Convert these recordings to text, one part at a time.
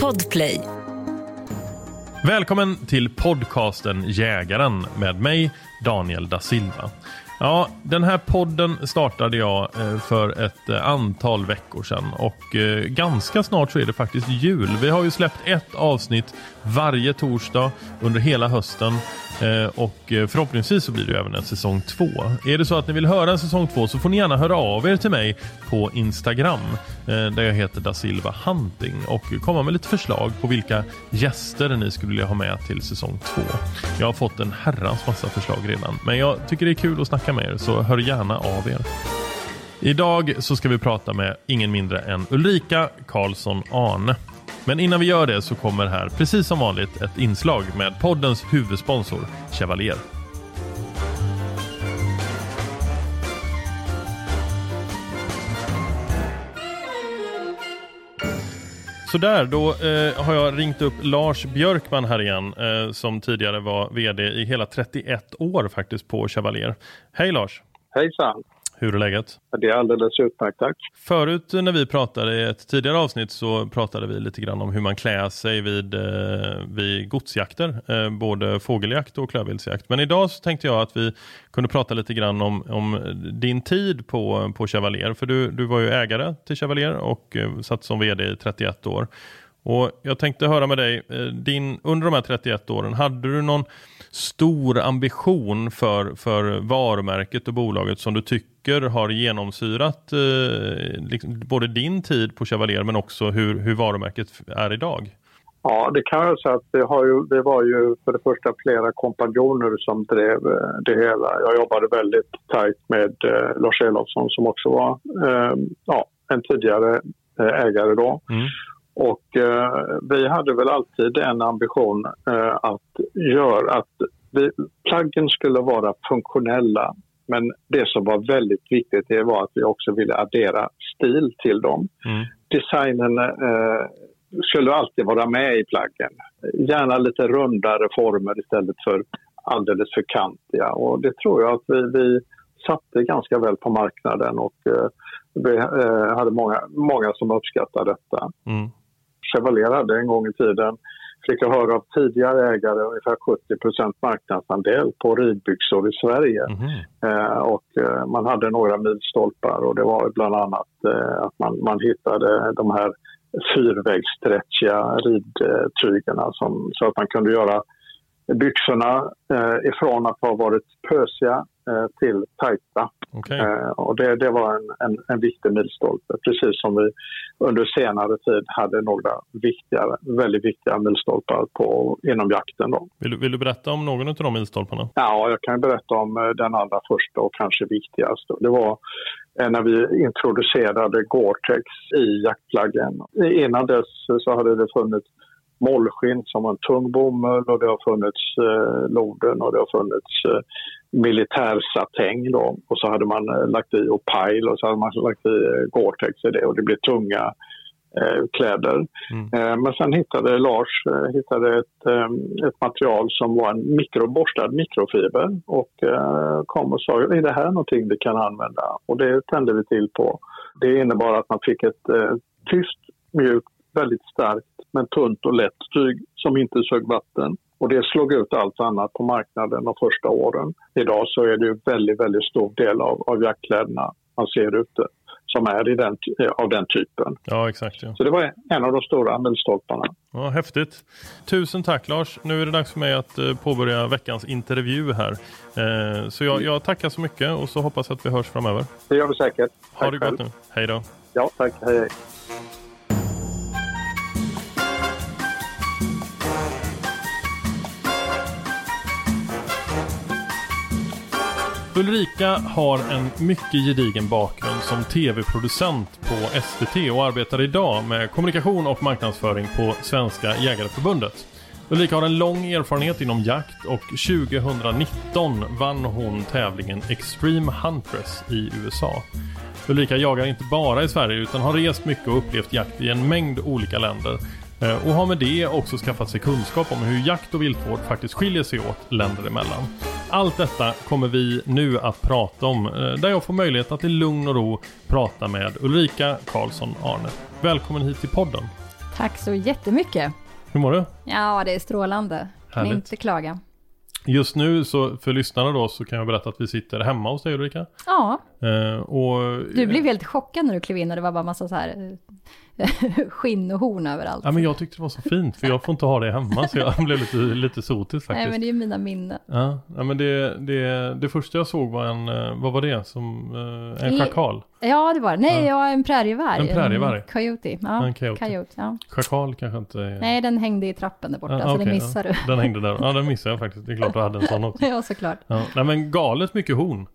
Podplay. Välkommen till podcasten Jägaren med mig Daniel da Silva. Ja, den här podden startade jag eh, för ett eh, antal veckor sedan och eh, ganska snart så är det faktiskt jul. Vi har ju släppt ett avsnitt varje torsdag under hela hösten Eh, och eh, förhoppningsvis så blir det även en säsong två. Är det så att ni vill höra en säsong två så får ni gärna höra av er till mig på Instagram eh, där jag heter da Silva Hunting och komma med lite förslag på vilka gäster ni skulle vilja ha med till säsong två. Jag har fått en herrans massa förslag redan men jag tycker det är kul att snacka med er så hör gärna av er. Idag så ska vi prata med ingen mindre än Ulrika Karlsson Arne. Men innan vi gör det så kommer här precis som vanligt ett inslag med poddens huvudsponsor Chevalier. Sådär, då eh, har jag ringt upp Lars Björkman här igen eh, som tidigare var vd i hela 31 år faktiskt på Chevalier. Hej Lars! Hejsan! Hur är läget? Det är alldeles utmärkt, tack. Förut när vi pratade i ett tidigare avsnitt så pratade vi lite grann om hur man klär sig vid, eh, vid godsjakter, eh, både fågeljakt och klövviltsjakt. Men idag så tänkte jag att vi kunde prata lite grann om, om din tid på, på Chevalier. För du, du var ju ägare till Chevalier och eh, satt som vd i 31 år. Och Jag tänkte höra med dig, eh, din, under de här 31 åren, hade du någon stor ambition för, för varumärket och bolaget som du tycker har genomsyrat eh, liksom, både din tid på Chevalier men också hur, hur varumärket är idag? Ja, det kan jag säga att det, har ju, det var ju för det första flera kompanjoner som drev eh, det hela. Jag jobbade väldigt tajt med eh, Lars Elofsson som också var eh, ja, en tidigare eh, ägare då. Mm. Och eh, vi hade väl alltid en ambition eh, att göra att vi, plaggen skulle vara funktionella. Men det som var väldigt viktigt det var att vi också ville addera stil till dem. Mm. Designen eh, skulle alltid vara med i plaggen. Gärna lite rundare former istället för alldeles för kantiga. Och det tror jag att vi, vi satte ganska väl på marknaden och eh, vi eh, hade många, många som uppskattade detta. Mm. Chevalier hade en gång i tiden, fick jag höra av tidigare ägare, ungefär 70% marknadsandel på ridbyxor i Sverige. Mm. Eh, och eh, man hade några milstolpar och det var bland annat eh, att man, man hittade de här fyrvägsstretchiga ridtygerna som, så att man kunde göra byxorna eh, ifrån att ha varit pösiga till tajta. Okay. Eh, och det, det var en, en, en, viktig milstolpe, precis som vi under senare tid hade några viktiga, väldigt viktiga milstolpar på, inom jakten. Då. Vill, vill du berätta om någon av de milstolparna? Ja, jag kan berätta om eh, den allra första och kanske viktigaste. Det var eh, när vi introducerade Gore-Tex i jaktplaggen. Innan dess så hade det funnits mollskinn som var en tung bomull och det har funnits eh, loden och det har funnits eh, militärsatäng då. Och så hade man eh, lagt i Opile och så hade man lagt i eh, Gore-Tex i det och det blev tunga eh, kläder. Mm. Eh, men sen hittade Lars eh, hittade ett, eh, ett material som var en mikroborstad mikrofiber och kom och sa är det här någonting vi kan använda? Och det tände vi till på. Det innebar att man fick ett tyst, mjukt, väldigt starkt men tunt och lätt tyg som inte sög vatten. Och det slog ut allt annat på marknaden de första åren. Idag så är det ju väldigt, väldigt stor del av, av jackkläderna man ser ute som är den, av den typen. Ja, exakt. Ja. Så det var en av de stora milstolparna. Ja, häftigt. Tusen tack Lars. Nu är det dags för mig att eh, påbörja veckans intervju här. Eh, så jag, jag tackar så mycket och så hoppas att vi hörs framöver. Det gör vi säkert. Tack ha det själv. gott nu. Hej då. Ja, tack. Hej, hej. Ulrika har en mycket gedigen bakgrund som tv-producent på SVT och arbetar idag med kommunikation och marknadsföring på Svenska Jägareförbundet. Ulrika har en lång erfarenhet inom jakt och 2019 vann hon tävlingen Extreme Huntress i USA. Ulrika jagar inte bara i Sverige utan har rest mycket och upplevt jakt i en mängd olika länder och har med det också skaffat sig kunskap om hur jakt och viltvård faktiskt skiljer sig åt länder emellan. Allt detta kommer vi nu att prata om, eh, där jag får möjlighet att i lugn och ro prata med Ulrika Karlsson Arne. Välkommen hit till podden. Tack så jättemycket. Hur mår du? Ja, det är strålande. Kan inte klaga. Just nu så för lyssnarna då så kan jag berätta att vi sitter hemma hos dig Ulrika. Ja. Eh, och, du blev helt chockad när du klev in och det var bara massa så här skinn och horn överallt. Ja men jag tyckte det var så fint för jag får inte ha det hemma så jag blev lite, lite sotis faktiskt. Nej men det är mina minnen. Ja, ja men det, det, det första jag såg var en, eh, vad var det? Som, eh, en schakal? Ja det var det. Nej, ja. en prärievarg. En prärievarg? En coyote. Ja, en coyote. coyote ja. Schakal kanske inte är... Nej den hängde i trappen där borta ja, så okay, det missar ja. du. Den hängde där. Ja den missade jag faktiskt. Det är klart du hade en sån också. ja såklart. Ja. Nej men galet mycket horn.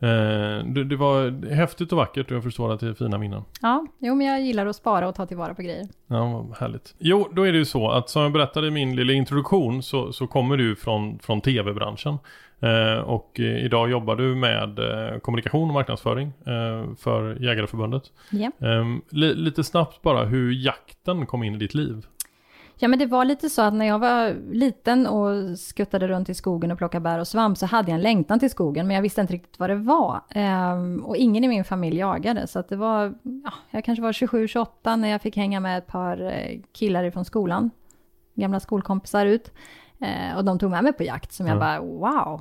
Eh, det, det, var häftigt och vackert och jag förstår att det är fina minnen. Ja, jo men jag gillar att spara och ta tillvara på grejer. Ja, vad härligt. Jo, då är det ju så att som jag berättade i min lilla introduktion så, så kommer du från, från tv-branschen. Eh, och eh, idag jobbar du med eh, kommunikation och marknadsföring eh, för Jägareförbundet. Ehm, li, lite snabbt bara hur jakten kom in i ditt liv. Ja men det var lite så att när jag var liten och skuttade runt i skogen och plockade bär och svamp så hade jag en längtan till skogen men jag visste inte riktigt vad det var. Ehm, och ingen i min familj jagade så att det var, ja, jag kanske var 27-28 när jag fick hänga med ett par eh, killar ifrån skolan. Gamla skolkompisar ut. Ehm, och de tog med mig på jakt som jag mm. bara wow.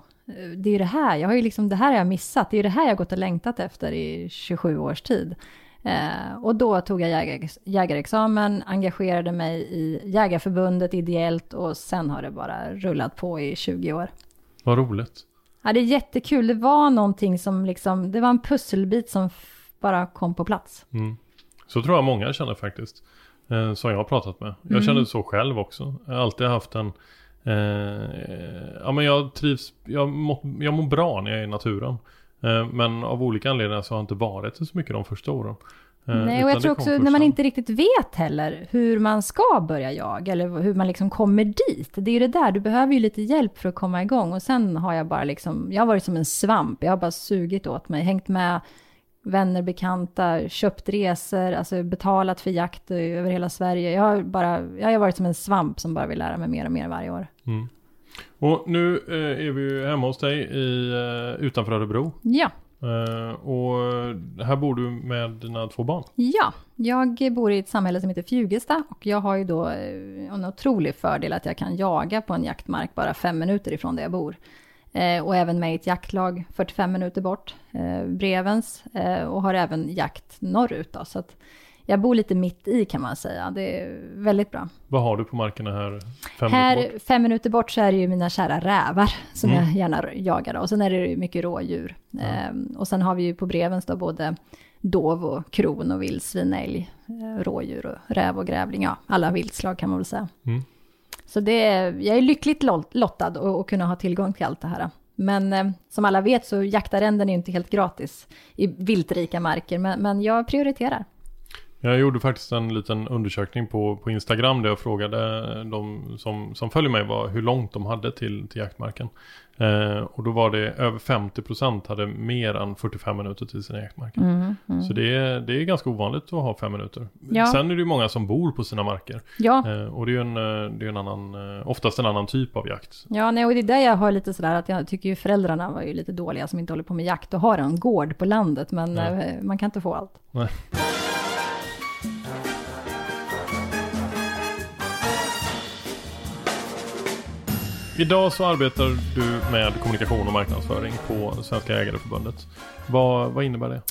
Det är ju det här, jag har ju liksom, det här har jag missat, det är ju det här jag gått och längtat efter i 27 års tid. Eh, och då tog jag jägar, jägarexamen, engagerade mig i Jägarförbundet ideellt och sen har det bara rullat på i 20 år. Vad roligt. Ja, det är jättekul. Det var någonting som liksom, det var en pusselbit som bara kom på plats. Mm. Så tror jag många känner faktiskt. Eh, som jag har pratat med. Jag mm. känner så själv också. Jag har alltid haft en eh, Ja men jag trivs, jag, må, jag mår bra när jag är i naturen. Eh, men av olika anledningar så har jag inte varit så mycket de första åren. Eh, Nej, och jag tror också när man inte riktigt vet heller hur man ska börja jaga, eller hur man liksom kommer dit. Det är ju det där, du behöver ju lite hjälp för att komma igång. Och sen har jag bara liksom, jag har varit som en svamp, jag har bara sugit åt mig, hängt med vänner, bekanta, köpt resor, alltså betalat för jakt över hela Sverige. Jag har bara, jag har varit som en svamp som bara vill lära mig mer och mer varje år. Mm. Och nu eh, är vi ju hemma hos dig i, eh, utanför Örebro. Ja. Eh, och här bor du med dina två barn? Ja, jag bor i ett samhälle som heter Fjugesta och jag har ju då eh, en otrolig fördel att jag kan jaga på en jaktmark bara fem minuter ifrån där jag bor. Eh, och även med i ett jaktlag 45 minuter bort, eh, Brevens, och har även jakt norrut då, så att jag bor lite mitt i kan man säga. Det är väldigt bra. Vad har du på markerna här? Fem här minuter bort? fem minuter bort så är det ju mina kära rävar som mm. jag gärna jagar. Och sen är det mycket rådjur. Mm. Ehm, och sen har vi ju på Brevens då både dov och kron och vildsvin, älg, eh, rådjur och räv och grävling. Ja, alla viltslag kan man väl säga. Mm. Så det är, jag är lyckligt lottad att kunna ha tillgång till allt det här. Men eh, som alla vet så jaktarrenden är inte helt gratis i viltrika marker, men, men jag prioriterar. Jag gjorde faktiskt en liten undersökning på, på Instagram där jag frågade de som, som följer mig vad, hur långt de hade till, till jaktmarken. Eh, och då var det över 50% hade mer än 45 minuter till sina jaktmarker. Mm, mm. Så det är, det är ganska ovanligt att ha fem minuter. Ja. Sen är det ju många som bor på sina marker. Ja, Eh, och det är ju en, eh, det är en annan, eh, oftast en annan typ av jakt. ja nej, och det är där jag har lite sådär att jag tycker ju föräldrarna var ju lite dåliga som inte håller på med jakt och har en gård på landet, men Ja. eh, man kan inte få allt. Nej. Idag så arbetar du med kommunikation och marknadsföring på Svenska Jägareförbundet. Vad, vad innebär det?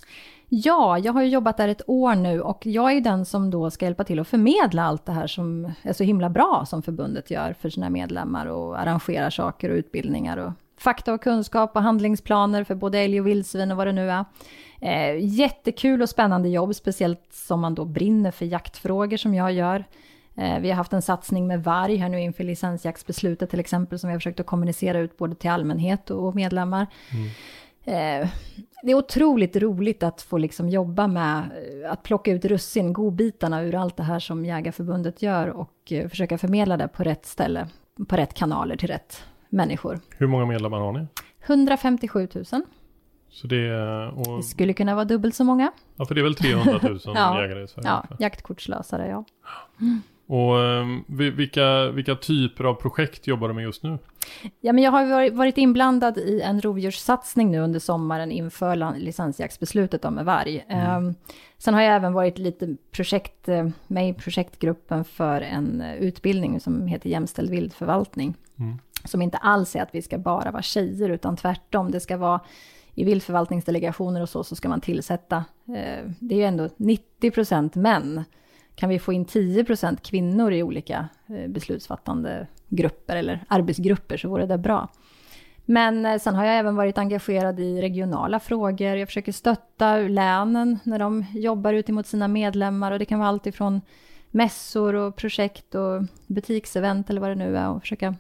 Ja, jag har ju jobbat där ett år nu och jag är ju den som då ska hjälpa till att förmedla allt det här som är så himla bra som förbundet gör för sina medlemmar och arrangerar saker och utbildningar och fakta och kunskap och handlingsplaner för både älg och vildsvin och vad det nu är. Eh, jättekul och spännande jobb, speciellt som man då brinner för jaktfrågor som jag gör. Eh, vi har haft en satsning med varg här nu inför licensjaktsbeslutet till exempel som vi har försökt att kommunicera ut både till allmänhet och medlemmar. Eh, det är otroligt roligt att få liksom jobba med eh, att plocka ut russin, godbitarna ur allt det här som Jägarförbundet gör och försöka förmedla det på rätt ställe, på rätt kanaler till rätt människor. Hur många medlemmar har ni? 157 000. Så det och, Det skulle kunna vara dubbelt så många. ja, för det är väl 300 000 Ja. jägare i Sverige? Ja, jaktkortslösare, ja. Och ehm, vi- vilka, vilka typer av projekt jobbar du med just nu? Ja, men jag har varit- inblandad i en rovdjurssatsning nu under sommaren inför licensjaktsbeslutet om varg. Ehm, sen har jag även varit lite projekt, eh, med i projektgruppen för en eh, utbildning som heter jämställd vildförvaltning. Mm. Som inte alls är att vi ska bara vara tjejer, utan tvärtom. Det ska vara i vildförvaltningsdelegationer och så, så ska man tillsätta, eh, det är ju ändå 90% män. Kan vi få in 10% kvinnor i olika eh, beslutsfattande grupper eller arbetsgrupper så vore det bra. Men eh, sen har jag även varit engagerad i regionala frågor. Jag försöker stötta länen när de jobbar ut emot sina medlemmar och det kan vara allt ifrån mässor och projekt och butiksevent eller vad det nu är och försöka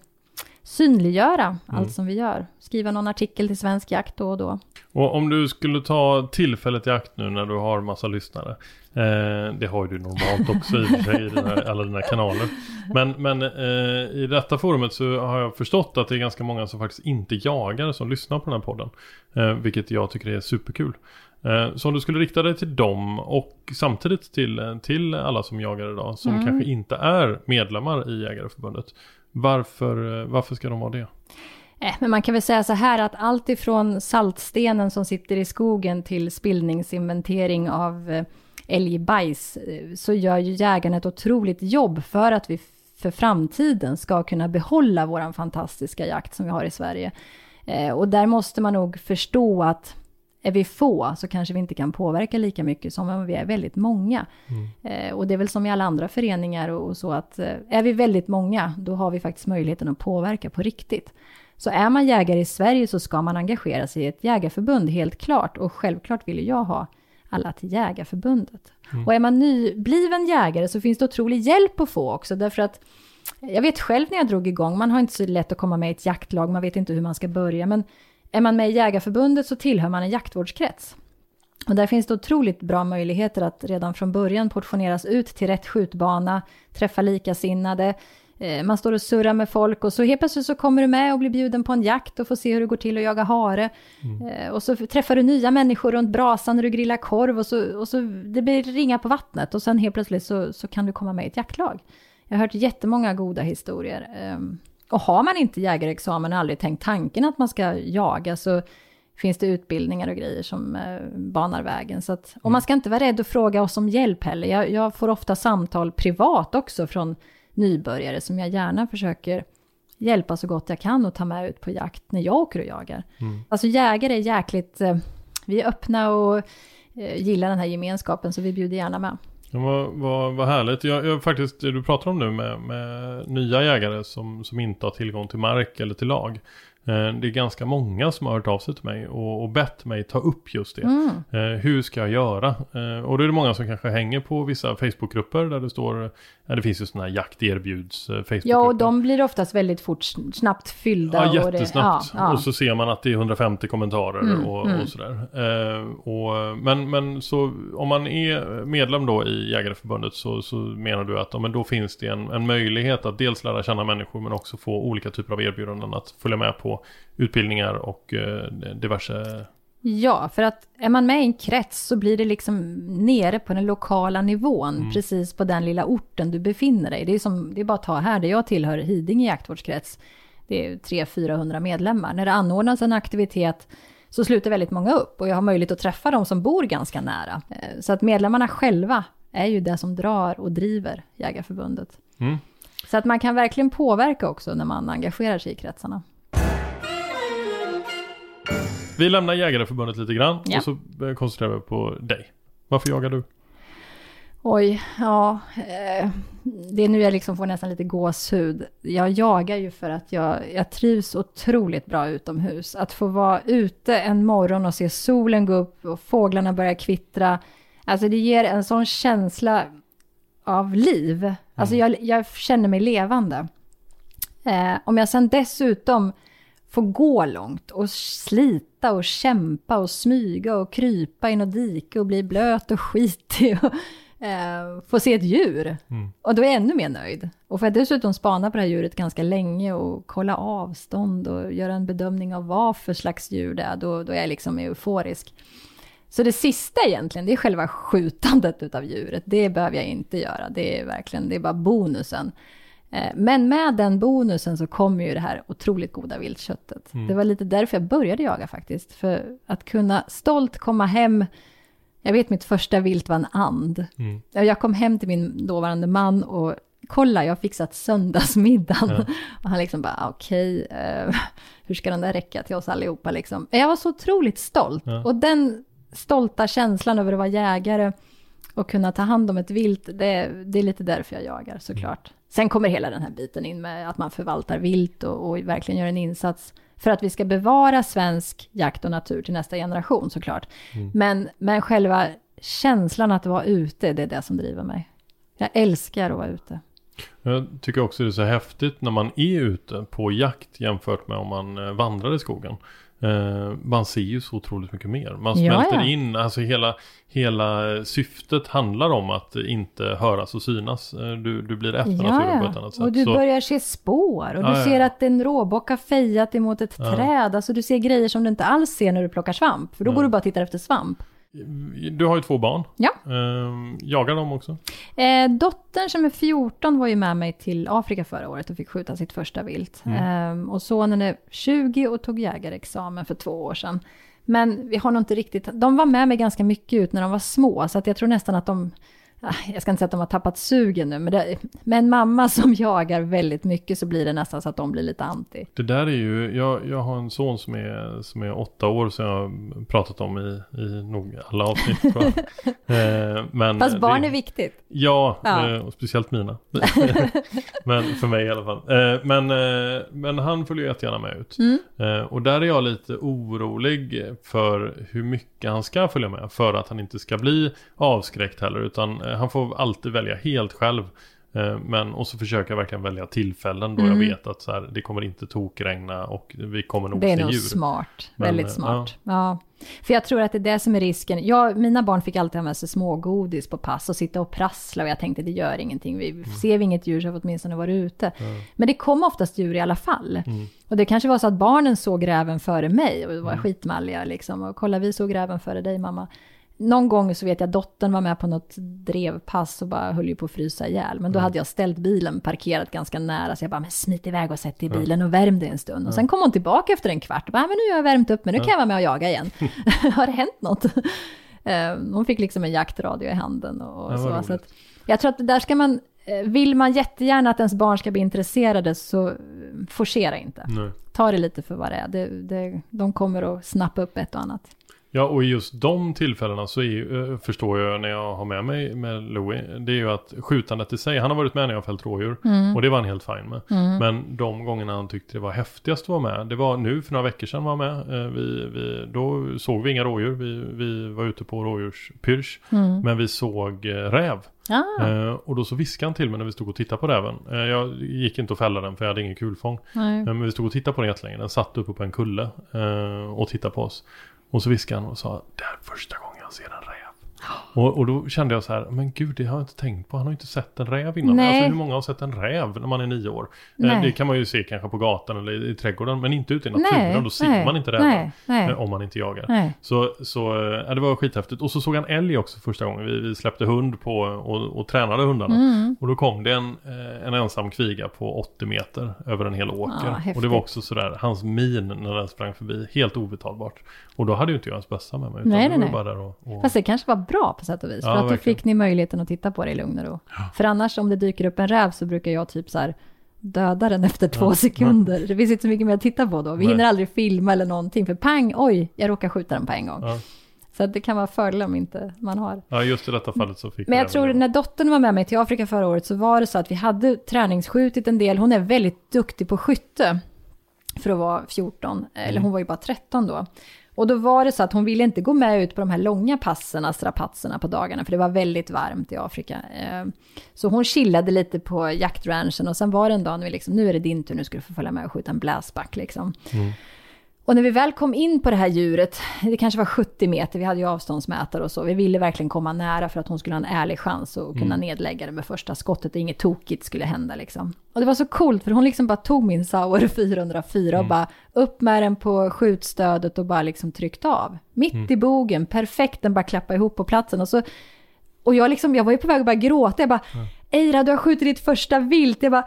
synliggöra allt som vi gör. Skriva någon artikel till Svensk Jakt då och då. Och om du skulle ta tillfället i akt nu när du har massa lyssnare. Eh, det har ju du normalt också i i dina, alla dina kanaler. Men, men eh, i detta forumet så har jag förstått att det är ganska många som faktiskt inte jagar som lyssnar på den här podden. Eh, vilket jag tycker är superkul. Eh, så om du skulle rikta dig till dem och samtidigt till, till alla som jagar idag som Mm. kanske inte är medlemmar i Jägareförbundet. Varför, eh, varför ska de vara det? Eh, men man kan väl säga så här att allt ifrån saltstenen som sitter i skogen till spillningsinventering av eh, älgbajs så gör ju jägarna ett otroligt jobb för att vi för framtiden ska kunna behålla våran fantastiska jakt som vi har i Sverige. Och där måste man nog förstå att är vi få så kanske vi inte kan påverka lika mycket som om vi är väldigt många. Eh, Och det är väl som i alla andra föreningar och och så att eh, är vi väldigt många då har vi faktiskt möjligheten att påverka på riktigt. Så är man jägare i Sverige så ska man engagera sig i ett jägarförbund, helt klart. Och självklart vill jag ha alla till Jägarförbundet. Och är man nybliven jägare så finns det otrolig hjälp att få också, därför att jag vet själv när jag drog igång, man har inte så lätt att komma med i ett jaktlag, man vet inte hur man ska börja, men är man med i Jägarförbundet så tillhör man en jaktvårdskrets. Och där finns det otroligt bra möjligheter att redan från början portioneras ut till rätt skjutbana, träffa likasinnade, eh, man står och surrar med folk och så helt plötsligt så kommer du med och blir bjuden på en jakt och får se hur det går till att jaga hare. Eh, Och så träffar du nya människor runt brasan när du grillar korv och så, och så det blir ringa på vattnet och sen helt plötsligt så, så kan du komma med i ett jaktlag. Jag har hört jättemånga goda historier. Och har man inte jägarexamen och aldrig tänkt tanken att man ska jaga så finns det utbildningar och grejer som eh, banar vägen. Så att, och man ska inte vara rädd att fråga oss om hjälp heller. Jag, jag får ofta samtal privat också från nybörjare som jag gärna försöker hjälpa så gott jag kan och ta med ut på jakt när jag åker och jagar. Alltså jägare är jäkligt, eh, vi är öppna och eh, gillar den här gemenskapen så vi bjuder gärna med. Ja, vad, vad, vad härligt. Jag, jag faktiskt, det du pratar om nu med, med nya jägare som, som inte har tillgång till mark eller till lag. Eh, det är ganska många som har hört av sig till mig och, och bett mig ta upp just det. Mm. Eh, hur ska jag göra? Eh, och då är det många som kanske hänger på vissa Facebookgrupper där det står, ja, det finns ju sådana här jakt erbjuds Facebookgrupper. Ja, och de blir oftast väldigt fort, snabbt fyllda. Ja, och det- jättesnabbt. ja, ja. Och så ser man att det är 150 kommentarer Mm, och, mm. och sådär. Och, men, men så om man är medlem då i Jägareförbundet så, så menar du att men då finns det en, en möjlighet att dels lära känna människor men också få olika typer av erbjudanden att följa med på utbildningar och eh, diverse... Ja, för att är man med i en krets så blir det liksom nere på den lokala nivån, Mm. precis på den lilla orten du befinner dig. Det är, som, det är bara att ta här, där jag tillhör Hidinge jaktvårdskrets. Det är 300-400 medlemmar. När det anordnas en aktivitet så sluter väldigt många upp och jag har möjlighet att träffa de som bor ganska nära. Eh, Så att medlemmarna själva är ju det som drar och driver Jägarförbundet. Mm. Så att man kan verkligen påverka också när man engagerar sig i kretsarna. Vi lämnar Jägareförbundet lite grann Ja. och så koncentrerar vi på dig. Varför jagar du? Oj, ja. Eh, det är nu jag liksom får nästan lite gåshud. Jag jagar ju för att jag, jag trivs otroligt bra utomhus. Att få vara ute en morgon och se solen gå upp och fåglarna börja kvittra. Alltså det ger en sån känsla av liv. Alltså jag, jag känner mig levande. Eh, om jag sen dessutom får gå långt och slita och kämpa och smyga och krypa i något dike och bli blöt och skitig och eh, få se ett djur. Och då är jag ännu mer nöjd. Och får jag dessutom spana på det här djuret ganska länge och kolla avstånd och göra en bedömning av vad för slags djur det är, då, då är jag liksom euforisk. Så det sista egentligen, det är själva skjutandet utav djuret. Det behöver jag inte göra. Det är verkligen, det är bara bonusen. Eh, Men med den bonusen så kommer ju det här otroligt goda viltköttet. Det var lite därför jag började jaga faktiskt. För att kunna stolt komma hem. Jag vet mitt första vilt var en and. Jag kom hem till min dåvarande man och kolla, jag har fixat söndagsmiddagen. Och han liksom bara, okej, eh, hur ska den där räcka till oss allihopa liksom? Jag var så otroligt stolt. Och den stolta känslan över att vara jägare och kunna ta hand om ett vilt, det, det är lite därför jag jagar såklart. Sen kommer hela den här biten in med att man förvaltar vilt och, och verkligen gör en insats för att vi ska bevara svensk jakt och natur till nästa generation såklart. Men, men själva känslan att vara ute, det är det som driver mig. Jag älskar att vara ute. Jag tycker också det är så häftigt när man är ute på jakt jämfört med om man eh, vandrar i skogen. Eh, man ser ju så otroligt mycket mer. Man Ja, smälter ja. in, alltså hela, hela eh, syftet handlar om att inte höras och synas. Eh, Du, du blir efter naturen på ett annat sätt. och du Så- börjar se spår och Ja, du ja, ser ja. att en råbock har fejat emot ett träd. Alltså du ser grejer som du inte alls ser när du plockar svamp, för då går du bara och tittar efter svamp. Du har ju två barn. Ja. Eh, jagar de också? Eh, dottern som är 14 var ju med mig till Afrika förra året och fick skjuta sitt första vilt. Eh, och sonen är 20 och tog jägarexamen för två år sedan. Men vi har nog inte riktigt, de var med mig ganska mycket ut när de var små, så att jag tror nästan att de, jag ska inte säga att de har tappat sugen nu, men det, med en mamma som jagar väldigt mycket så blir det nästan så att de blir lite anti. Det där är ju, jag, jag har en son som är, som är åtta år som jag har pratat om i, i nog alla avsnitt. Eh, men Fast barn det, är viktigt. Ja, Ja. eh, och speciellt mina. men för mig i alla fall. Eh, men, eh, men han följer jättegärna med ut. Mm. Eh, och där är jag lite orolig för hur mycket han ska följa med. För att han inte ska bli avskräckt heller. Utan han får alltid välja helt själv. Eh, Men och så försöker jag verkligen välja tillfällen då Mm. jag vet att så här, det kommer inte tokregna och vi kommer nog Det är se nog djur. smart. Men, väldigt eh, smart. Ja. För jag tror att det är det som är risken. Jag, mina barn fick alltid ha med sig smågodis på pass och sitta och prassla och jag tänkte det gör ingenting. Vi, Mm. Ser vi inget djur så har vi åtminstone varit ute. Men det kom oftast djur i alla fall. Mm. Och det kanske var så att barnen såg räven före mig och var skitmalliga liksom. Och kolla vi såg räven före dig mamma. Någon gång så vet jag dottern var med på något drevpass och bara höll ju på att frysa ihjäl. Men då hade jag ställt bilen parkerat ganska nära så jag bara, men smit iväg och sätt dig i bilen och värm dig en stund. Och sen kom hon tillbaka efter en kvart och bara, "Ah, men nu har jag värmt upp mig, nu kan jag vara med och jaga igen. har det hänt något? Eh, hon fick liksom en jaktradio i handen och så. roligt. så att, jag tror att där ska man, eh, vill man jättegärna att ens barn ska bli intresserade så eh, forcera inte. Nej. Ta det lite för vad det är. Det, det, de kommer att snappa upp ett och annat. Ja, och i just de tillfällena så är, eh, förstår jag när jag har med mig med Louis, det är ju att skjutandet i sig, han har varit med när jag har fällt rådjur Mm. och det var han helt fin med. Men de gångerna han tyckte det var häftigast att vara med, det var nu för några veckor sedan var han med. Eh, Vi, vi, då såg vi inga rådjur, vi, vi var ute på rådjurspyrsch, Mm. men vi såg eh, räv. Ah, Eh, och då så viskade han till mig när vi stod och tittade på räven. Eh, jag gick inte att fälla den för jag hade ingen kulfång. nej. Men vi stod och tittade på den jättelänge. Den satt uppe på en kulle eh, och tittade på oss. Och så viskade han och sa det här är första gången jag ser en räv. Och, och då kände jag så här, men gud det har jag inte tänkt på. Han har inte sett en räv innan. Nej. Alltså hur många har sett en räv när man är nio år? Eh, Nej. det kan man ju se kanske på gatan eller i, i trädgården. Men inte ute i naturen. Nej, då ser nej, man inte nej. eh, Om man inte jagar. Så, så eh, ja, det var skithäftigt. Och så såg han älg också första gången. Vi, vi släppte hund på och, och tränade hundarna. Mm. Och då kom det en, en ensam kviga på 80 meter över en hel åker. Ja, och det var också sådär, hans min när den sprang förbi, helt obetalbart. Och då hade ju inte jag ens bössa med mig. Utan Nej, nej, nej. bara där och, och... Fast det kanske var bra på sätt och vis. Ja, för att då verkligen. fick ni möjligheten att titta på det i lugn och ro. För annars om det dyker upp en räv så brukar jag typ så här döda den efter två Ja. sekunder. Det finns inte så mycket mer att titta på då. Vi Nej. hinner aldrig filma eller någonting. För pang, oj, jag råkar skjuta den på en gång. Ja. Så det kan vara fördel om inte man har. ja, just i detta fallet så fick Men jag även tror när dottern var med mig till Afrika förra året så var det så att vi hade träningsskjutit en del. Hon är väldigt duktig på skytte för att vara 14, eller hon var ju bara 13 då. Och då var det så att hon ville inte gå med ut på de här långa passerna, strapatserna på dagarna, för det var väldigt varmt i Afrika. Eh, så hon chillade lite på jaktranchen och sen var det en dag när vi liksom, nu är det din tur, nu ska du få följa med och skjuta en blastback liksom. Mm. Och när vi väl kom in på det här djuret, det kanske var 70 meter, vi hade ju avståndsmätare och så, vi ville verkligen komma nära för att hon skulle ha en ärlig chans att kunna nedlägga det med första skottet och inget tokigt skulle hända liksom. Och det var så coolt för hon liksom bara tog min Sauer 404 och bara upp med den på skjutstödet och bara liksom tryckt av. Mitt i bogen, perfekt, den bara klappade ihop på platsen och så och jag, liksom, jag var ju på väg att börja gråta. Jag bara, Eira, du har skjutit ditt första vilt. Jag, bara,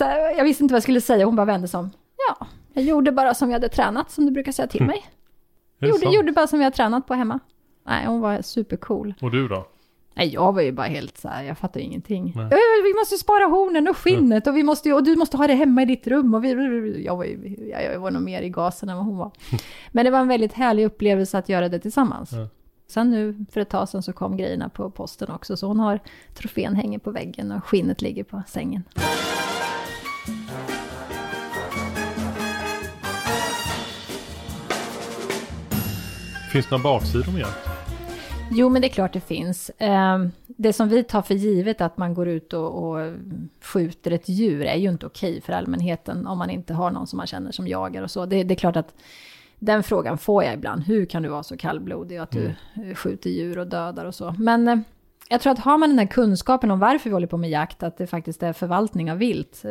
här, jag visste inte vad jag skulle säga. Hon bara vände sig om. Ja, jag gjorde bara som jag hade tränat, som du brukar säga till mig. Är det Gjorde, sant? gjorde bara som jag hade tränat på hemma. Nej, hon var supercool. Och du då? Nej, jag var ju bara helt så här, jag fattar ingenting. Nej. Vi måste spara hornen och skinnet och, vi måste, och du måste ha det hemma i ditt rum. Och vi, jag, var ju, jag, var nog mer i gasen än vad hon var. Men det var en väldigt härlig upplevelse att göra det tillsammans. Ja. Sen nu för ett tag sedan så kom grejerna på posten också. Så hon har trofén hänger på väggen och skinnet ligger på sängen. Finns det några baksidor med jakt? Jo, men det är klart det finns. Eh, Det som vi tar för givet att man går ut och, och skjuter ett djur är ju inte okej för allmänheten om man inte har någon som man känner som jagar och så. Det, det är klart att den frågan får jag ibland. Hur kan du vara så kallblodig att du eh, skjuter djur och dödar och så? Men eh, jag tror att har man den här kunskapen om varför vi håller på med jakt, att det faktiskt är förvaltning av vilt.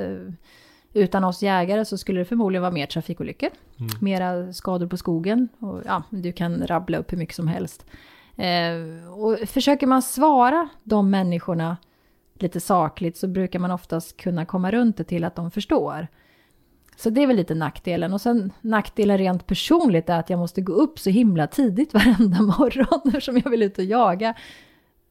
Utan oss jägare så skulle det förmodligen vara mer trafikolyckor, mera skador på skogen och ja, du kan rabbla upp hur mycket som helst. Eh, och försöker man svara de människorna lite sakligt så brukar man oftast kunna komma runt det till att de förstår. Så det är väl lite nackdelen. Och sen nackdelen rent personligt är att jag måste gå upp så himla tidigt varenda morgon eftersom jag vill ut och jaga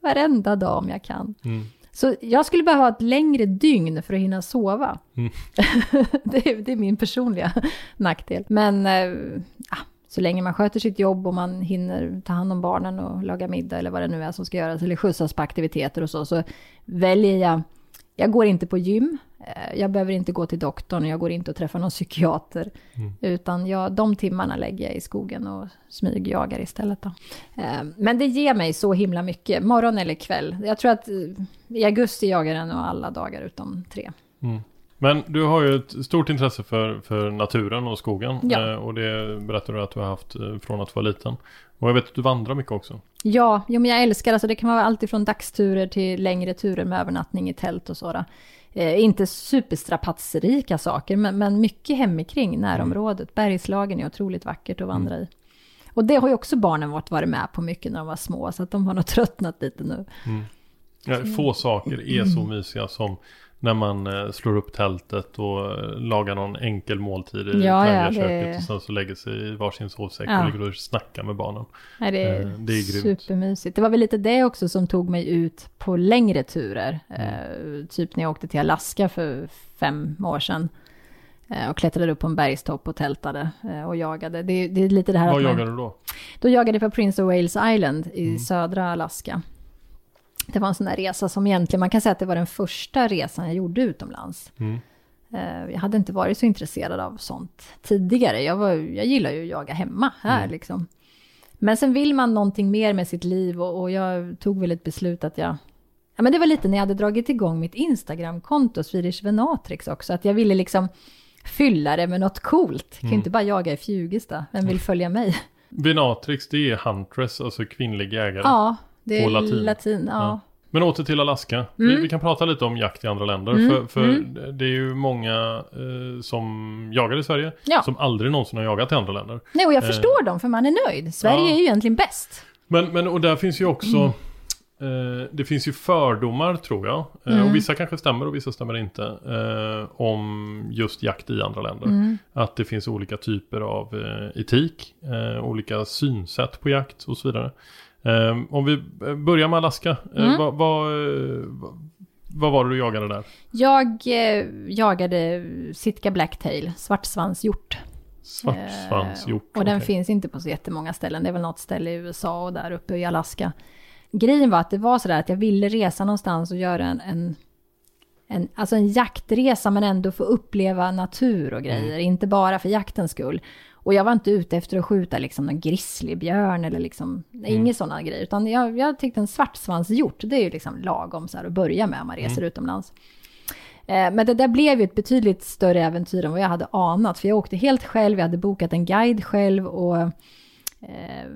varenda dag om jag kan. Mm. Så jag skulle behöva ett längre dygn för att hinna sova. Mm. det, är, det är min personliga nackdel. Men eh, ja, så länge man sköter sitt jobb och man hinner ta hand om barnen och laga middag eller vad det nu är som ska göras, eller skjutsas på aktiviteter och så, så väljer jag, jag går inte på gym, eh, jag behöver inte gå till doktorn, jag går inte och träffar någon psykiater, utan jag, de timmarna lägger jag i skogen och smygjagar istället. Då. Eh, Men det ger mig så himla mycket, morgon eller kväll. Jag tror att eh, i augusti jagar jag nog alla dagar utom tre. Men du har ju ett stort intresse för, för naturen och skogen. Ja. Eh, och det berättar du att du har haft eh, från att vara liten. Och jag vet att du vandrar mycket också. Ja, jo, men jag älskar, alltså det kan vara allt ifrån dagsturer till längre turer med övernattning i tält och sådär. Eh, inte superstrapatsrika saker, men, men mycket hemikring närområdet. Bergslagen är otroligt vackert att vandra i. Och det har ju också barnen varit, varit med på mycket när de var små, så att de har nog tröttnat lite nu. Ja, få saker är så mysiga som när man eh, slår upp tältet och eh, lagar någon enkel måltid i Ja, ja, ja, det- och sen så lägger sig i varsin sovsäck Ja. och ligger och snackar med barnen. Nej, det är, Eh, det är supermysigt. Det var väl lite det också som tog mig ut på längre turer. Eh, typ när jag åkte till Alaska för fem år sedan. Eh, och klättrade upp på en bergstopp och tältade och jagade. Det, det är lite det här Vad man, jagade du då? Då jagade jag på Prince of Wales Island i södra Alaska. Det var en sån där resa som egentligen, man kan säga att det var den första resan jag gjorde utomlands. Mm. Eh, Jag hade inte varit så intresserad av sånt tidigare. Jag, var, jag gillar ju att jaga hemma här liksom. Men sen vill man någonting mer med sitt liv och, och jag tog väl ett beslut att jag... Ja men det var lite när jag hade dragit igång mitt Instagramkonto, Swedish Venatrix också, att jag ville liksom fylla det med något coolt. Jag kan ju inte bara jaga i Fjugesta, vem vill följa mig? Venatrix, det är Huntress, alltså kvinnlig jägare. Ja, det är På latin. latin. ja. Ja. Men åter till Alaska. Vi, vi kan prata lite om jakt i andra länder. För, för det är ju många eh, som jagar i Sverige Ja. som aldrig någonsin har jagat i andra länder. Nej, och jag Eh. förstår dem, för man är nöjd. Sverige Ja. är ju egentligen bäst. Men, men och där finns ju också eh, Det finns ju fördomar tror jag. Eh, och vissa kanske stämmer och vissa stämmer inte. Eh, om just jakt i andra länder. Att det finns olika typer av eh, etik. Olika synsätt på jakt och så vidare. Eh, om vi börjar med Alaska. Eh, vad, vad, eh, vad, vad var det du jagade där? Jag eh, jagade Sitka Blacktail, svartsvanshjort. Svartsvanshjort. Och den finns inte på så jättemånga ställen. Det är väl något ställe i USA och där uppe i Alaska. Grejen var att det var sådär att jag ville resa någonstans och göra en, en, en, alltså en jaktresa men ändå få uppleva natur och grejer. Inte bara för jaktens skull. Och jag var inte ute efter att skjuta liksom någon grizzlybjörn eller liksom, nej, inget sådana grejer. Utan jag, jag tyckte en svartsvanshjort, det är ju liksom lagom så här att börja med om man reser utomlands. Eh, Men det där blev ju ett betydligt större äventyr än vad jag hade anat. För jag åkte helt själv, jag hade bokat en guide själv och eh,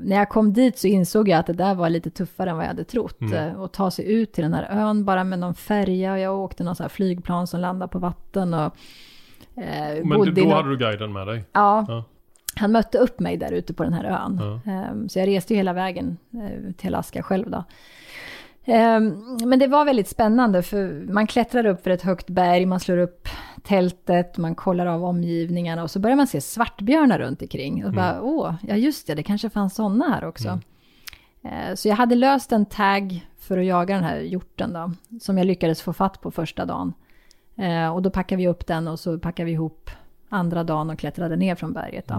när jag kom dit så insåg jag att det där var lite tuffare än vad jag hade trott. Eh, att ta sig ut till den här ön bara med någon färja och jag åkte någon sån här flygplan som landade på vatten och eh, Men då hade du guiden med dig? Ja, Ja. Han mötte upp mig där ute på den här ön. Ehm, Så jag reste ju hela vägen eh, till Alaska själv då. Ehm, Men det var väldigt spännande för man klättrar upp för ett högt berg, man slår upp tältet, man kollar av omgivningarna och så börjar man se svartbjörnar runt omkring. Och bara, åh, ja just det, det kanske fanns sådana här också. Eh, Så jag hade löst en tag för att jaga den här hjorten då, som jag lyckades få fatt på första dagen. Och då packade vi upp den och så packade vi ihop andra dagen och klättrade ner från berget. Då.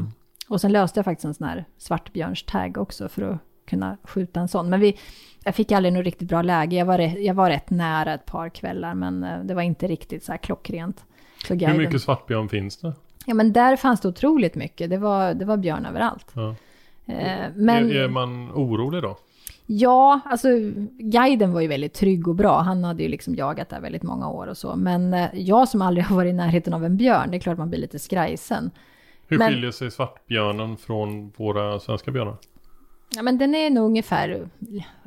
Och sen löste jag faktiskt en sån här svartbjörnstag också för att kunna skjuta en sån. Men vi, jag fick aldrig något riktigt bra läge. Jag var, jag var rätt nära ett par kvällar, men eh, det var inte riktigt så här klockrent. Så Hur mycket svartbjörn finns det? Ja, men där fanns det otroligt mycket. Det var, det var björn överallt. Ja. Eh, men... Är, är man orolig då? Ja, alltså guiden var ju väldigt trygg och bra. Han hade ju liksom jagat där väldigt många år och så. Men eh, jag som aldrig har varit i närheten av en björn, det är klart man blir lite skrajsen. Hur Men- skiljer sig svartbjörnen från våra svenska björnar? Ja, men den är nog ungefär,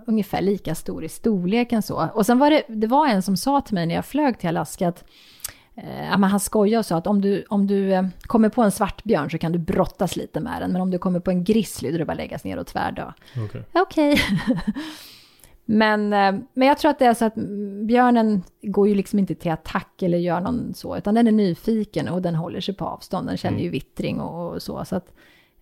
ungefär lika stor i storleken så. Och sen var det, det var en som sa till mig när jag flög till Alaska att eh, han skojade och sa att om du, om du eh, kommer på en svartbjörn så kan du brottas lite med den. Men om du kommer på en grizzly då är det bara läggas ner och tvärdö. Okej. Okej. men, eh, men jag tror att det är så att björnen går ju liksom inte till attack eller gör någon så, utan den är nyfiken och den håller sig på avstånd. Den känner ju vittring och, och så. så att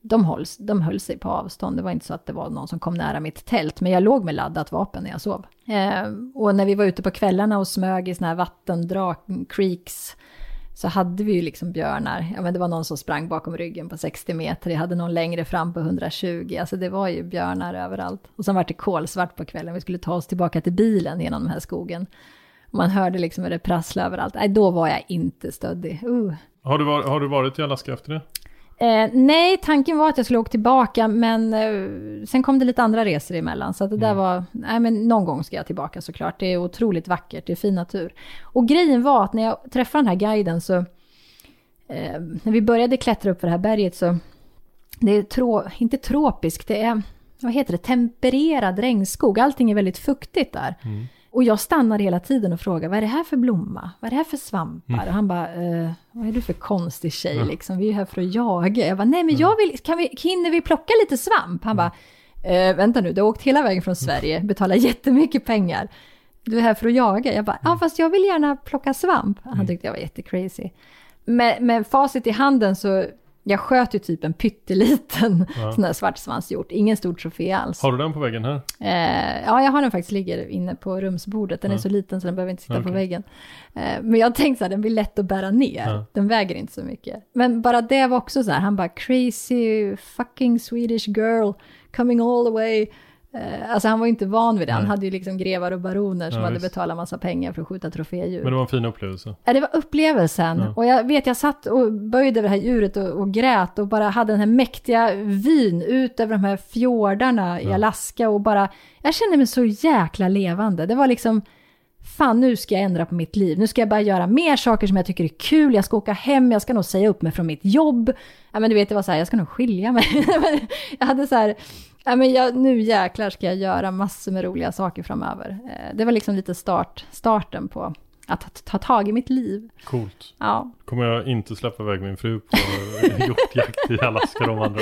de, hålls, de höll sig på avstånd. Det var inte så att det var någon som kom nära mitt tält, men jag låg med laddat vapen när jag sov. Eh, och när vi var ute på kvällarna och smög i såna här vattendrag, creeks, så hade vi ju liksom björnar. Ja, men det var någon som sprang bakom ryggen på 60 meter. Jag hade någon längre fram på 120. Alltså det var ju björnar överallt. Och sen var det kolsvart på kvällen. Vi skulle ta oss tillbaka till bilen genom den här skogen. Man hörde liksom hur det prasslade överallt. Nej, då var jag inte stöddig. Uh. Har, du var, har du varit i Alaska efter det? Eh, nej, tanken var att jag skulle åka tillbaka, men eh, sen kom det lite andra resor emellan. Så att det där var, nej men någon gång ska jag tillbaka såklart. Det är otroligt vackert, det är fin natur. Och grejen var att när jag träffade den här guiden så, eh, när vi började klättra upp för det här berget så, det är trå, inte tropiskt, det är, vad heter det, tempererad regnskog. Allting är väldigt fuktigt där. Och jag stannade hela tiden och frågade, vad är det här för blomma? Vad är det här för svampar? Och han bara, eh, vad är du för konstig tjej liksom? Vi är ju här för att jaga. Jag bara, nej men jag vill, kan vi, hinner vi plocka lite svamp? Han bara, eh, vänta nu, du har åkt hela vägen från Sverige, betalar jättemycket pengar. Du är här för att jaga. Jag bara, ja fast jag vill gärna plocka svamp. Han tyckte jag var jättecrazy. Med, med facit i handen så Jag sköt ju typ en pytteliten Ja. sån där svartsvanshjort, ingen stor trofé alls. Har du den på väggen här? Eh, ja, jag har den faktiskt ligger inne på rumsbordet. Den är Ja. så liten så den behöver inte sitta på Okej. väggen. Eh, men jag tänkte så här, den blir lätt att bära ner. Ja. Den väger inte så mycket. Men bara det var också så här, han bara crazy fucking Swedish girl coming all the way. Eh, alltså han var ju inte van vid det. Han Nej. hade ju liksom grevar och baroner som Ja, hade visst. betalat massa pengar för att skjuta trofédjur. Men det var en fin upplevelse. Ja, det var upplevelsen. Ja. Och jag vet, jag satt och böjde över det här djuret och, och grät och bara hade den här mäktiga vyn ut över de här fjordarna i Ja. Alaska och bara, jag kände mig så jäkla levande. Det var liksom, fan nu ska jag ändra på mitt liv. Nu ska jag bara göra mer saker som jag tycker är kul. Jag ska åka hem, jag ska nog säga upp mig från mitt jobb. Ja men du vet, det var så här, jag ska nog skilja mig. jag hade så här, ja men jag, nu jäklar ska jag göra massor med roliga saker framöver. Eh, Det var liksom lite start, starten på att ta, ta tag i mitt liv. Coolt. Ja, Kommer jag inte släppa iväg min fru på hjortjakt i Alaska de andra.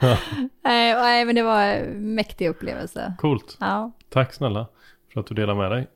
nej, nej men det var en mäktig upplevelse. Coolt. Ja. Tack snälla för att du delar med dig.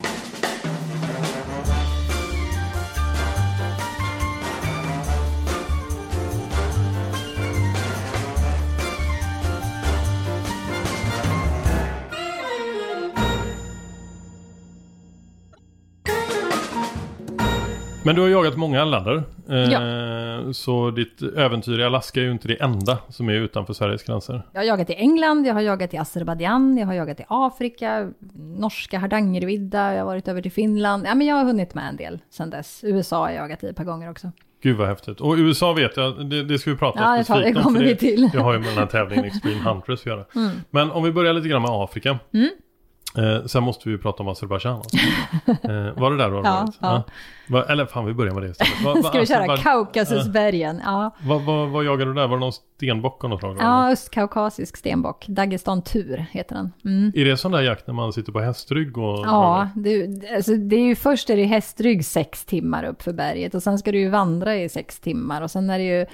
Men du har jagat många älgladdor. Eh, Så ditt äventyr i Alaska är ju inte det enda som är utanför Sveriges gränser. Jag har jagat i England, jag har jagat i Azerbajdzjan, jag har jagat i Afrika, norska Hardangervidda, jag har varit över till Finland. Ja, men jag har hunnit med en del sedan dess. USA har jag jagat i ett par gånger också. Gud vad häftigt. Och USA vet jag, det, det ska vi prata Ja, det, det specifikt om, kommer för vi till. Det har ju med den här tävlingen Extreme Huntress att göra. Mm. Men om vi börjar lite grann med Afrika. Eh, sen måste vi ju prata om Azerbajdzjan. Alltså. eh, var det där du har Ja, ja. Va, eller fan, vi börjar med det istället. Va, va, Ska vi köra Kaukasusbergen? Ja. Vad va, vad jagade du där? Var det någon stenbock av något slag? ja, östkaukasisk stenbock. Dagestan tur heter den. Mm. Är det sån där jakt när man sitter på hästrygg och... Ja, det, alltså det är ju först är det hästrygg sex timmar upp för berget och sen ska du ju vandra i sex timmar och sen är det ju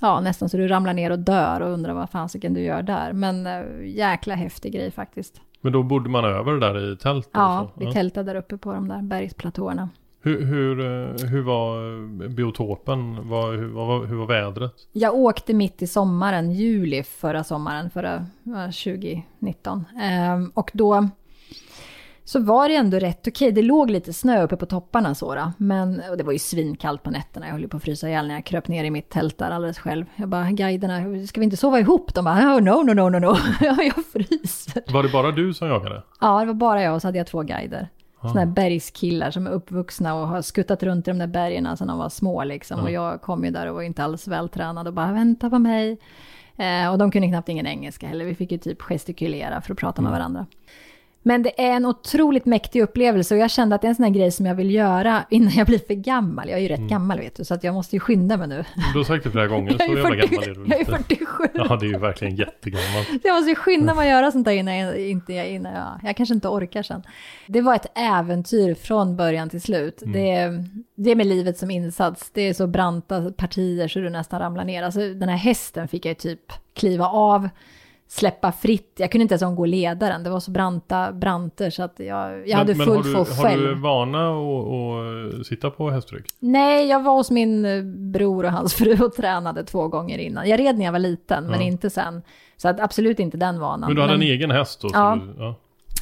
ja, nästan så du ramlar ner och dör och undrar vad fasiken du gör där. Men äh, jäkla häftig grej faktiskt. Men då bodde man över där i tält? Ja, vi tältade där uppe på de där bergsplatåerna. Hur, hur, eh, hur var eh, biotopen? Vad, hur, var- hur var vädret? Jag åkte mitt i sommaren, juli förra sommaren, förra ja, 2019. Ehm, och då så var det ändå rätt okej. Det låg lite snö uppe på topparna så då. Men och det var ju svinkallt på nätterna. Jag höll på att frysa ihjäl när jag kröp ner i mitt tält där alldeles själv. Jag bara, guiderna, ska vi inte sova ihop? De bara, oh, no, no, no, no, no. Ja, jag fryser. Var det bara du som jagade? Ja, det var bara jag och så hade jag två guider. Ah. Sådana här bergskillar som är uppvuxna och har skuttat runt i de där bergen sedan de var små liksom. Och jag kom ju där och var inte alls vältränad och bara vänta på mig. Eh, och de kunde knappt ingen engelska heller. Vi fick ju typ gestikulera för att prata med varandra. Men det är en otroligt mäktig upplevelse och jag kände att det är en sån här grej som jag vill göra innan jag blir för gammal. Jag är ju rätt gammal vet du, så att jag måste ju skynda mig nu. Du har sagt det flera gånger, så Jag är, jävla 40, gammal är du jag är inte. 47. Ja, det är ju verkligen jättegammalt. Jag måste ju skynda mig att göra sånt där innan jag, inte, innan jag, jag kanske inte orkar sen. Det var ett äventyr från början till slut. Det, det är med livet som insats. Det är så branta partier så du nästan ramlar ner. Alltså den här hästen fick jag ju typ kliva av, släppa fritt. Jag kunde inte ens gå ledaren. Det var så branta branter så att jag, jag hade men full få har du vana att sitta på hästrygg? Nej, jag var hos min eh, bror och hans fru och tränade två gånger innan. Jag red när jag var liten, men Ja. inte sen. Så att absolut inte den vanan. Men du hade Men- en egen häst då? så Ja. Du, ja.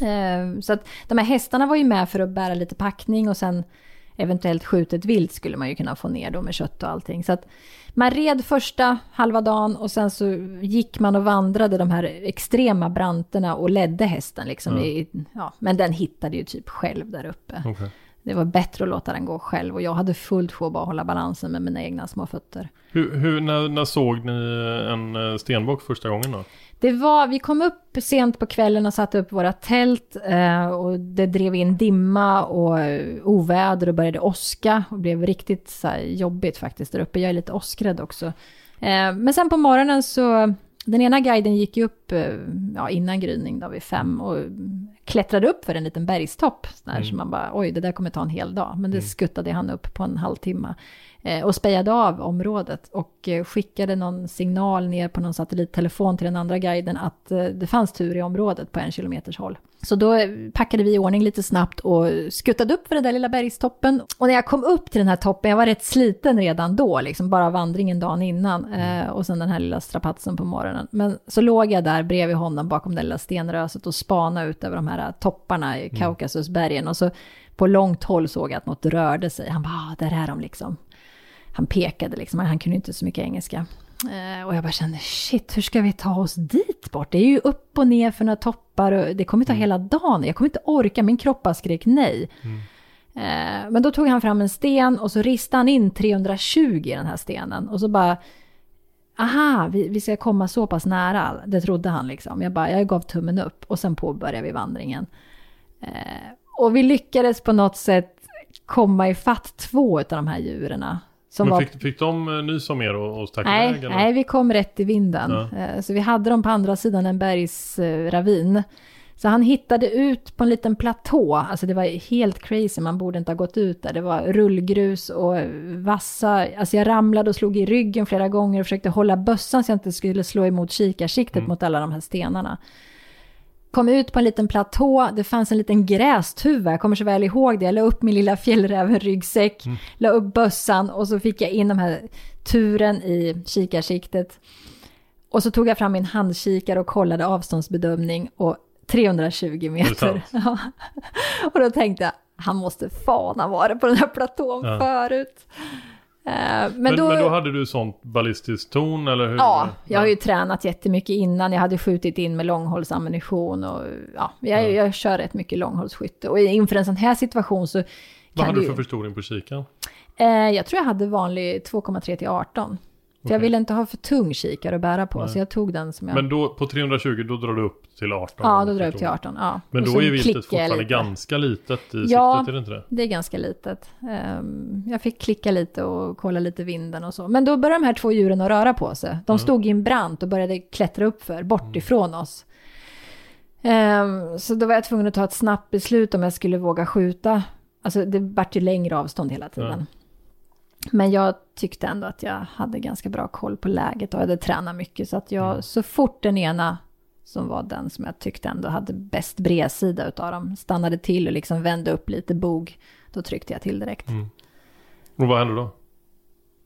Eh, Så att de här hästarna var ju med för att bära lite packning och sen eventuellt skjutet vilt skulle man ju kunna få ner då med kött och allting. Så att man red första halva dagen och sen så gick man och vandrade de här extrema branterna och ledde hästen liksom. I, ja, men den hittade ju typ själv där uppe. Okej. Det var bättre att låta den gå själv och jag hade fullt sjå bara hålla balansen med mina egna små fötter. Hur, hur, när, när såg ni en eh, stenbock första gången då? Det var, vi kom upp sent på kvällen och satte upp våra tält eh, och det drev in dimma och eh, oväder och började åska och blev riktigt så jobbigt faktiskt där uppe. Jag är lite åskrädd också. Eh, men sen på morgonen så, den ena guiden gick ju upp eh, ja, innan gryning då vid fem och klättrade upp för en liten bergstopp. Så, där, så man bara, oj det där kommer ta en hel dag. Men det skuttade han upp på en halvtimme. Eh, och spejade av området och eh, skickade någon signal ner på någon satellittelefon till den andra guiden att eh, det fanns tur i området på en kilometers håll. Så då packade vi i ordning lite snabbt och skuttade upp för den där lilla bergstoppen. Och när jag kom upp till den här toppen, jag var rätt sliten redan då, liksom bara vandringen dagen innan. Eh, och sen den här lilla strapatsen på morgonen. Men så låg jag där bredvid honom bakom det lilla stenröset och spanade ut över de här topparna i Kaukasusbergen. Och så på långt håll såg jag att något rörde sig. Han bara, ah, där är de liksom. Han pekade liksom, han kunde inte så mycket engelska. Eh, och jag bara kände, shit, hur ska vi ta oss dit bort? Det är ju upp och ner för några toppar och det kommer ta mm. hela dagen. Jag kommer inte orka, min kropp bara skrek nej. Mm. Eh, men då tog han fram en sten och så ristade han in 320 i den här stenen. Och så bara, aha, vi, vi ska komma så pass nära. Det trodde han liksom. Jag bara, jag gav tummen upp och sen påbörjade vi vandringen. Eh, och vi lyckades på något sätt komma ifatt två av de här djuren. Som Men fick, fick de eh, nys om er och, och stack nej, iväg? Nej, vi kom rätt i vinden. Ja. Eh, så vi hade dem på andra sidan en bergsravin. Så han hittade ut på en liten platå, alltså det var helt crazy, man borde inte ha gått ut där. Det var rullgrus och vassa, alltså jag ramlade och slog i ryggen flera gånger och försökte hålla bössan så jag inte skulle slå emot kikarsiktet mm. mot alla de här stenarna kom ut på en liten platå, det fanns en liten grästuva, jag kommer så väl ihåg det, jag la upp min lilla fjällräven-ryggsäck, mm. la upp bössan och så fick jag in de här turen i kikarsiktet. Och så tog jag fram min handkikare och kollade avståndsbedömning och 320 meter. Ja. Och då tänkte jag, han måste fan ha varit på den här platån ja. förut. Eh, men, men, då, men då hade du sånt ballistiskt ton eller hur? Ja, jag har ju tränat jättemycket innan. Jag hade skjutit in med långhållsammunition och ja, jag, ja. jag kör rätt mycket långhållsskytte. Och inför en sån här situation så... Vad hade du för förstoring på kikaren? Eh, jag tror jag hade vanlig 2,3 till 18. För jag ville inte ha för tung kikare att bära på, Nej. så jag tog den som jag... Men då på 320, då drar du upp till 18? Ja, då drar jag upp till 18, ja. Men då är viltet fortfarande lite. ganska litet i ja, siktet, är det inte det? det är ganska litet. Um, jag fick klicka lite och kolla lite vinden och så. Men då började de här två djuren att röra på sig. De mm. stod i en brant och började klättra upp för, bort mm. ifrån oss. Um, så då var jag tvungen att ta ett snabbt beslut om jag skulle våga skjuta. Alltså det vart ju längre avstånd hela tiden. Men jag tyckte ändå att jag hade ganska bra koll på läget och hade tränat mycket. Så att jag, mm. så fort den ena som var den som jag tyckte ändå hade bäst bredsida utav dem, stannade till och liksom vände upp lite bog, då tryckte jag till direkt. Mm. Och vad hände då?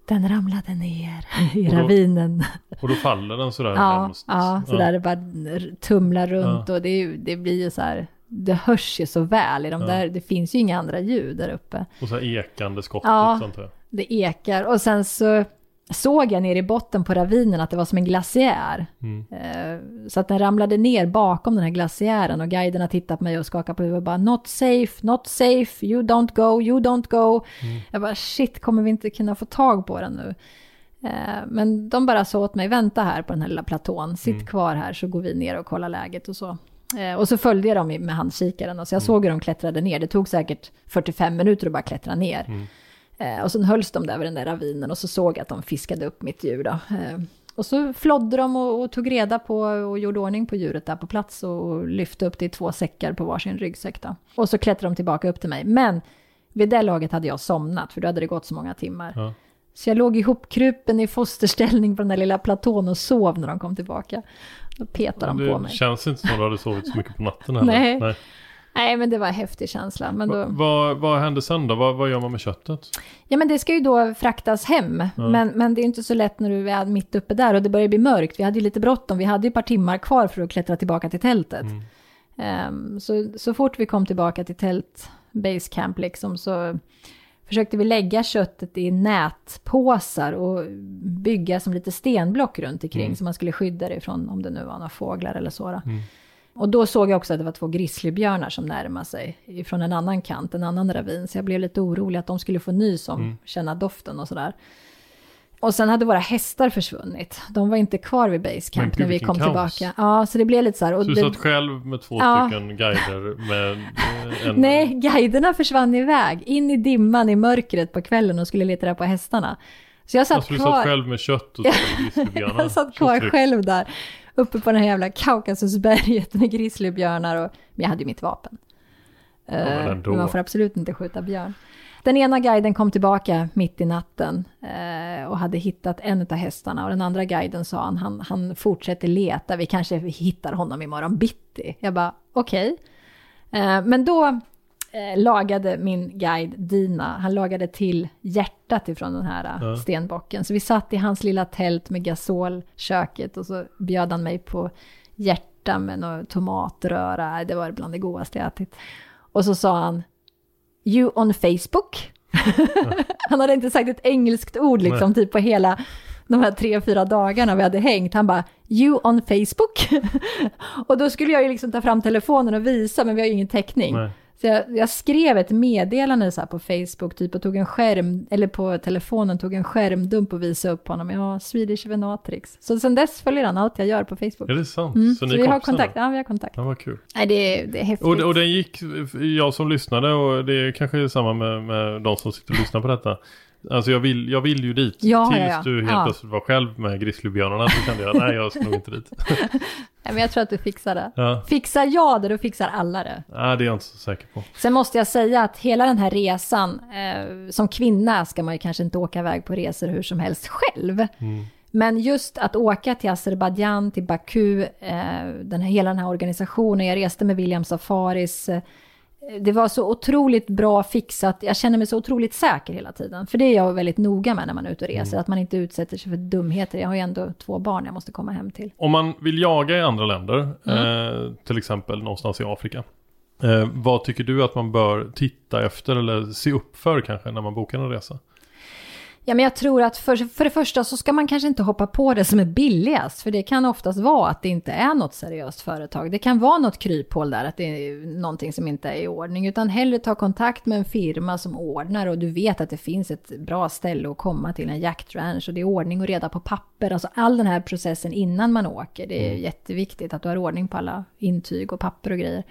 Den ramlade ner i och då, ravinen. Och då faller den sådär ja, hemskt? Ja, sådär ja. det bara tumlar runt ja. och det, det blir ju så här det hörs ju så väl i de ja. där, det finns ju inga andra ljud där uppe. Och så här ekande skott ja, sånt här. Det ekar. Och sen så såg jag ner i botten på ravinen att det var som en glaciär. Mm. Eh, så att den ramlade ner bakom den här glaciären och guiderna tittade på mig och skakade på huvudet och bara not safe, not safe, you don't go, you don't go. Mm. Jag bara shit, kommer vi inte kunna få tag på den nu? Eh, men de bara sa åt mig, vänta här på den här lilla platån, sitt mm. kvar här så går vi ner och kollar läget och så. Eh, och så följde jag dem med handkikaren och så jag mm. såg hur de klättrade ner. Det tog säkert 45 minuter att bara klättra ner. Eh, och sen hölls de där vid den där ravinen och så såg jag att de fiskade upp mitt djur då. Eh, och så flodde de och, och, tog reda på och gjorde ordning på djuret där på plats och lyfte upp det i två säckar på varsin ryggsäck då. Och så klättrade de tillbaka upp till mig. Men vid det laget hade jag somnat för då hade det gått så många timmar. Ja. Så jag låg ihopkrupen i fosterställning på den där lilla platån och sov när de kom tillbaka. Då petade de på mig. Det känns inte som att du hade sovit så mycket på natten heller. Nej. Nej. Nej, men det var en häftig känsla. Men då... vad, vad hände sen då? Vad, vad gör man med köttet? Ja, men det ska ju då fraktas hem. Ja. Men, men det är inte så lätt när du är mitt uppe där och det börjar bli mörkt. Vi hade ju lite bråttom. Vi hade ju ett par timmar kvar för att klättra tillbaka till tältet. Mm. Um, så, så fort vi kom tillbaka till tält, basecamp liksom, så försökte vi lägga köttet i nätpåsar och bygga som lite stenblock runt omkring mm. så man skulle skydda det ifrån om det nu var några fåglar eller så. Mm. Och då såg jag också att det var två grizzlybjörnar som närmade sig från en annan kant, en annan ravin. Så jag blev lite orolig att de skulle få nys om, mm. känna doften och sådär. Och sen hade våra hästar försvunnit. De var inte kvar vid basecamp när vi kom kaos. tillbaka. Ja, så det blev lite så här. Och så du det... satt själv med två ja. stycken guider med en... Nej, guiderna försvann iväg. In i dimman i mörkret på kvällen och skulle leta på hästarna. Så jag satt alltså, kvar... du satt själv med kött och Jag satt kvar själv där. Uppe på den här jävla Kaukasusberget med grizzlybjörnar och... Men jag hade ju mitt vapen. Ja, men, uh, man får absolut inte skjuta björn. Den ena guiden kom tillbaka mitt i natten eh, och hade hittat en av hästarna och den andra guiden sa han, han, han fortsätter leta, vi kanske hittar honom imorgon bitti. Jag bara okej. Okay. Eh, men då eh, lagade min guide Dina, han lagade till hjärtat ifrån den här ja. stenbocken. Så vi satt i hans lilla tält med gasolköket och så bjöd han mig på hjärta med någon tomatröra. Det var bland det godaste jag ätit. Och så sa han, you on Facebook? han hade inte sagt ett engelskt ord liksom, Nej. typ på hela de här tre, fyra dagarna vi hade hängt. Han bara, you on Facebook? och då skulle jag ju liksom ta fram telefonen och visa, men vi har ju ingen täckning. Nej. Så jag, jag, skrev ett meddelande så på Facebook typ och tog en skärm, eller på telefonen tog en skärmdump och visade upp honom. Ja, Swedish Venatrix. Så sen dess följer han allt jag gör på Facebook. Är det sant? Mm. Så, ni så vi har kontakt. Ja, vi har kontakt. Ja, vad kul. Nej, det, det är häftigt. Och, och den gick, jag som lyssnade och det är kanske samma med, med de som sitter och lyssnar på detta. Alltså jag vill, jag vill ju dit. Ja, Tills ja, du helt ja. plötsligt var själv med grizzlybjörnarna så kände jag, nej jag ska nog inte dit. Nej, men jag tror att du fixar det. Ja. Fixar jag det, då fixar alla det. Nej, det är jag inte så säker på. Sen måste jag säga att hela den här resan, eh, som kvinna ska man ju kanske inte åka iväg på resor hur som helst själv. Mm. Men just att åka till Azerbajdzjan, till Baku, eh, den här, hela den här organisationen, jag reste med William Safaris, eh, det var så otroligt bra fixat. Jag känner mig så otroligt säker hela tiden. För det är jag väldigt noga med när man är ute och reser. Mm. Att man inte utsätter sig för dumheter. Jag har ju ändå två barn jag måste komma hem till. Om man vill jaga i andra länder, mm. eh, till exempel någonstans i Afrika. Eh, vad tycker du att man bör titta efter eller se upp för kanske när man bokar en resa? Ja, men jag tror att för, för det första så ska man kanske inte hoppa på det som är billigast, för det kan oftast vara att det inte är något seriöst företag. Det kan vara något kryphål där, att det är någonting som inte är i ordning, utan hellre ta kontakt med en firma som ordnar och du vet att det finns ett bra ställe att komma till, en jaktranch och det är ordning och reda på papper, alltså all den här processen innan man åker. Det är mm. jätteviktigt att du har ordning på alla intyg och papper och grejer.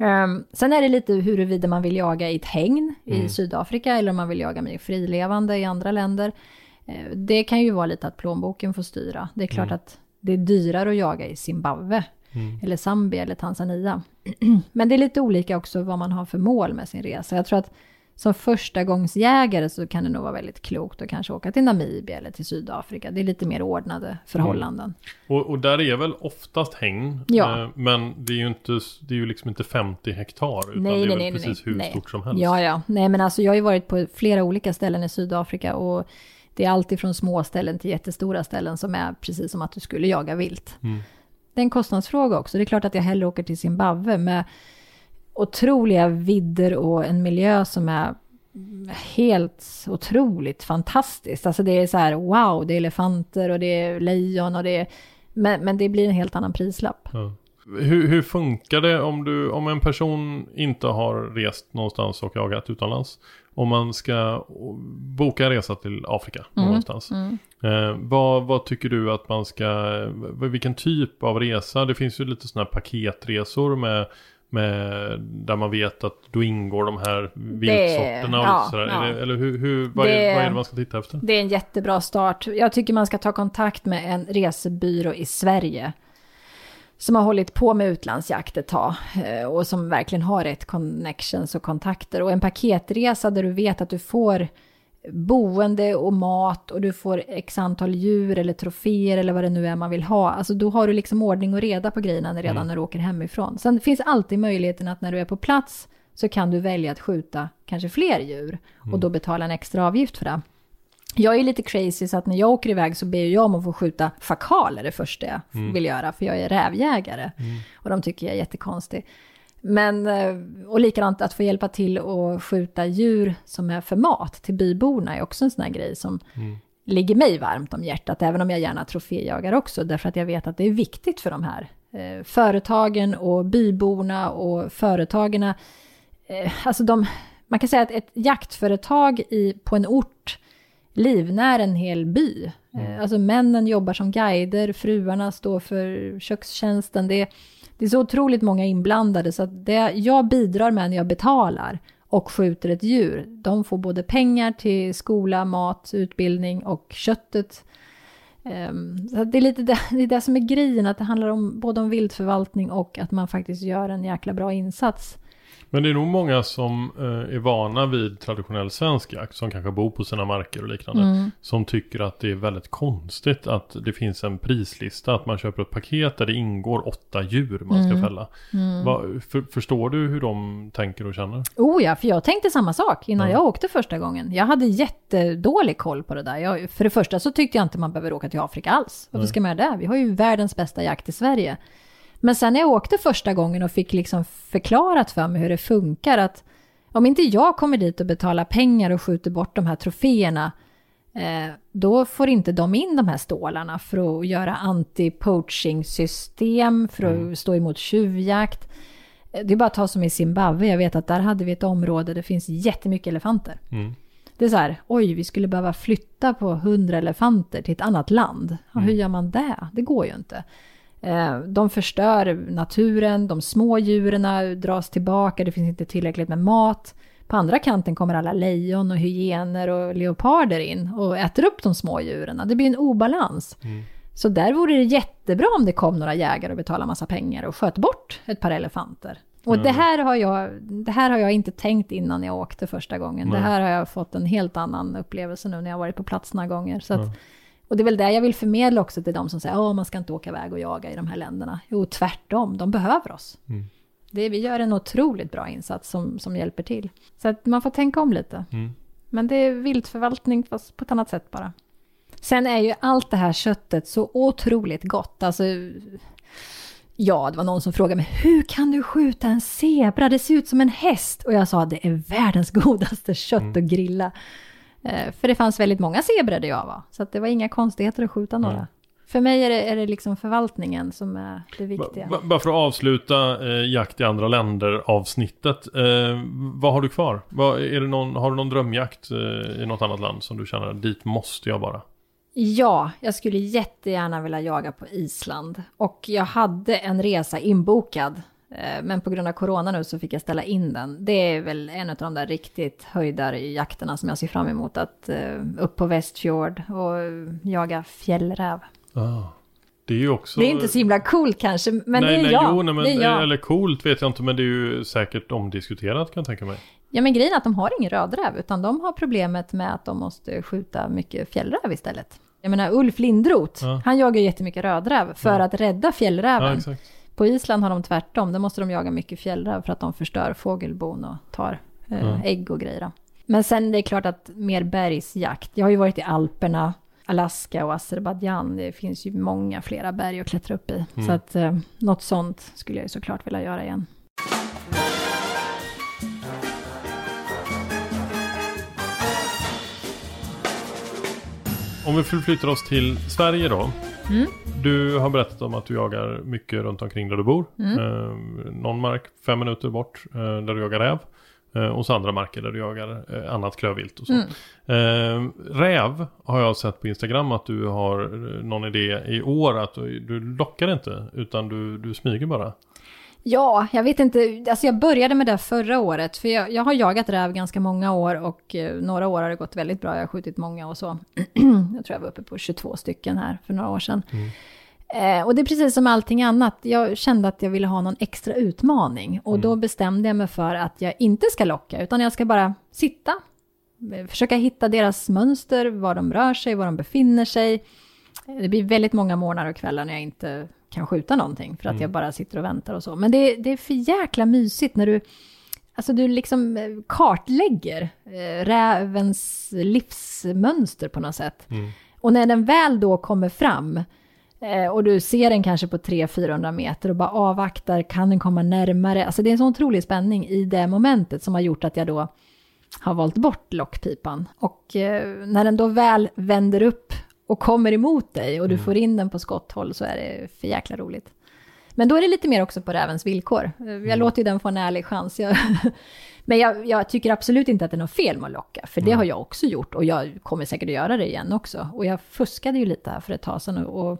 Um, sen är det lite huruvida man vill jaga i ett hägn mm. i Sydafrika eller om man vill jaga mer frilevande i andra länder. Uh, det kan ju vara lite att plånboken får styra. Det är klart mm. att det är dyrare att jaga i Zimbabwe mm. eller Zambia eller Tanzania. Men det är lite olika också vad man har för mål med sin resa. Jag tror att som första gångsjägare så kan det nog vara väldigt klokt att kanske åka till Namibia eller till Sydafrika. Det är lite mer ordnade förhållanden. Mm. Och, och, där är väl oftast häng. Ja. Eh, men det är ju inte, det är ju liksom inte 50 hektar. Utan nej, det är nej, väl nej, precis hur stort som helst. Ja, ja. Nej, men alltså jag har ju varit på flera olika ställen i Sydafrika. Och det är alltid från små ställen till jättestora ställen som är precis som att du skulle jaga vilt. Mm. Det är en kostnadsfråga också. Det är klart att jag hellre åker till Zimbabwe med otroliga vidder och en miljö som är helt otroligt fantastiskt. Alltså det är så här, wow, det är elefanter och det är lejon och det är... Men, men det blir en helt annan prislapp. Ja. Hur, hur, funkar det om, du, om en person inte har rest någonstans och jagat utomlands? Om man ska boka en resa till Afrika mm, någonstans. Mm. Eh, vad, vad, tycker du att man ska, vilken typ av resa? Det finns ju lite sådana här paketresor med med, där man vet att då ingår de här viltsorterna och ja, sådär. Ja. Det, eller hur, hur, vad, det, är, vad är det man ska titta efter? Det är en jättebra start. Jag tycker man ska ta kontakt med en resebyrå i Sverige. Som har hållit på med utlandsjakt ett tag. Eh, och som verkligen har rätt connections och kontakter. Och en paketresa där du vet att du får boende och mat och du får x antal djur eller troféer eller vad det nu är man vill ha. Alltså då har du liksom ordning och reda på grejerna redan mm. när du åker hemifrån. Sen finns alltid möjligheten att när du är på plats så kan du välja att skjuta kanske fler djur mm. och då betala en extra avgift för det. Jag är lite crazy så att när jag åker iväg så ber jag om att få skjuta fakaler det första jag mm. vill göra för jag är rävjägare. Mm. Och de tycker jag är jättekonstigt. Men, eh, och likadant att få hjälpa till att skjuta djur som är för mat till byborna är också en sån här grej som mm. ligger mig varmt om hjärtat, även om jag gärna troféjagar också, därför att jag vet att det är viktigt för de här eh, företagen och byborna och företagen. Eh, alltså de, man kan säga att ett jaktföretag i, på en ort livnär en hel by. Mm. Eh, alltså männen jobbar som guider, fruarna står för kökstjänsten. Det är, det är så otroligt många inblandade så att det jag bidrar med när jag betalar och skjuter ett djur, de får både pengar till skola, mat, utbildning och köttet. Ehm, så det är lite det, det, är det som är grejen, att det handlar om både om viltförvaltning och att man faktiskt gör en jäkla bra insats. Men det är nog många som eh, är vana vid traditionell svensk jakt, som kanske bor på sina marker och liknande, Mm. som tycker att det är väldigt konstigt att det finns en prislista, att man köper ett paket där det ingår åtta djur man ska Mm. fälla. Va, för, förstår du hur de tänker och känner? Oh ja, för jag tänkte samma sak innan Ja. jag åkte första gången. Jag hade jättedålig koll på det där. Jag, för det första så tyckte jag inte man behöver åka till Afrika alls. Varför ska man göra det? Vi har ju världens bästa jakt i Sverige. Men sen när jag åkte första gången och fick liksom förklarat för mig hur det funkar, att om inte jag kommer dit och betalar pengar och skjuter bort de här troféerna, eh, då får inte de in de här stålarna för att göra anti-poaching-system, för att stå emot tjuvjakt. Eh, Det är bara att ta som i Zimbabwe, jag vet att där hade vi ett område där det finns jättemycket elefanter. Mm. Det är så här, oj, vi skulle behöva flytta på hundra elefanter till ett annat land. Ja, hur gör man det? Det går ju inte. Eh, De förstör naturen, de små djuren dras tillbaka, det finns inte tillräckligt med mat. På andra kanten kommer alla lejon och hyener och leoparder in och äter upp de små djuren. Det blir en obalans. Så där vore det jättebra om det kom några jägare och betalade massa pengar och sköt bort ett par elefanter. Och det, här har jag, det här har jag inte tänkt innan jag åkte första gången. Det här har jag fått en helt annan upplevelse nu när jag varit på plats några gånger. Så att, Och det är väl det jag vill förmedla också till de som säger att man ska inte åka iväg och jaga i de här länderna. Jo, tvärtom, de behöver oss. Det, vi gör en otroligt bra insats som, som hjälper till. Så att man får tänka om lite. Men det är viltförvaltning fast på ett annat sätt bara. Sen är ju allt det här köttet så otroligt gott. Alltså, ja, det var någon som frågade mig, hur kan du skjuta en zebra? Det ser ut som en häst. Och jag sa, det är världens godaste kött att grilla. Eh, för det fanns väldigt många zebror där jag var. Så att det var inga konstigheter att skjuta några. För mig är det, är det liksom förvaltningen som är det viktiga. B- bara för att avsluta eh, jakt i andra länder avsnittet. Eh, vad har du kvar? Vad, är det någon, har du någon drömjakt eh, i något annat land som du känner dit måste jag bara? Ja, jag skulle jättegärna vilja jaga på Island. Och jag hade en resa inbokad. Eh, Men på grund av corona nu så fick jag ställa in den. Det är väl en av de där riktigt höjdarjakterna som jag ser fram emot. Att eh, upp på Västfjord och jaga fjällräv. Ah. Det är ju också... Det är inte så himla coolt kanske, men nej, det är nej, jag. Jo, nej, men, det är jag. Eller coolt vet jag inte, men det är ju säkert omdiskuterat kan jag tänka mig. Ja men grejen är att de har ingen rödräv, utan de har problemet med att de måste skjuta mycket fjällräv istället. Jag menar Ulf Lindroth, Ja. han jagar jättemycket rödräv för Ja. att rädda fjällräven. Ja. På Island har de tvärtom, där måste de jaga mycket fjällräv för att de förstör fågelbon och tar eh, Ja. ägg och grejer. Men sen det är klart att mer bergsjakt. Jag har ju varit i Alperna, Alaska och Azerbajdzjan. Det finns ju många flera berg att klättra upp i. Mm. Så att eh, något sånt skulle jag ju såklart vilja göra igen. Om vi förflyttar oss till Sverige då. Mm. Du har berättat om att du jagar mycket runt omkring där du bor. Mm. Eh, någon mark fem minuter bort eh, där du jagar räv. Eh, och så andra marker där du jagar eh, annat klövvilt och så. Mm. Eh, räv har jag sett på Instagram att du har eh, någon idé i år att du, du lockar inte utan du, du smyger bara. Ja, jag vet inte. Alltså jag började med det förra året. För jag, jag har jagat räv ganska många år och eh, några år har det gått väldigt bra. Jag har skjutit många och så. jag tror jag var uppe på 22 stycken här för några år sedan. Eh, och det är precis som allting annat. Jag kände att jag ville ha någon extra utmaning. Och då bestämde jag mig för att jag inte ska locka, utan jag ska bara sitta. eh, Försöka hitta deras mönster, var de rör sig, var de befinner sig. Det blir väldigt många morgnar och kvällar när jag inte kan skjuta någonting för att jag bara sitter och väntar och så. Men det, det är för jäkla mysigt när du, alltså du liksom eh, kartlägger eh, rävens livsmönster på något sätt. Och när den väl då kommer fram eh, och du ser den kanske på 300-400 meter och bara avvaktar, kan den komma närmare? Alltså det är en sån otrolig spänning i det momentet som har gjort att jag då har valt bort lockpipan. Och när den då väl vänder upp och kommer emot dig och du får in den på skotthåll så är det för jäkla roligt. Men då är det lite mer också på rävens villkor. Jag låter ju den få en ärlig chans. Jag, men jag, jag tycker absolut inte att det är något fel med att locka, för det har jag också gjort och jag kommer säkert att göra det igen också. Och jag fuskade ju lite här för ett tag sedan och,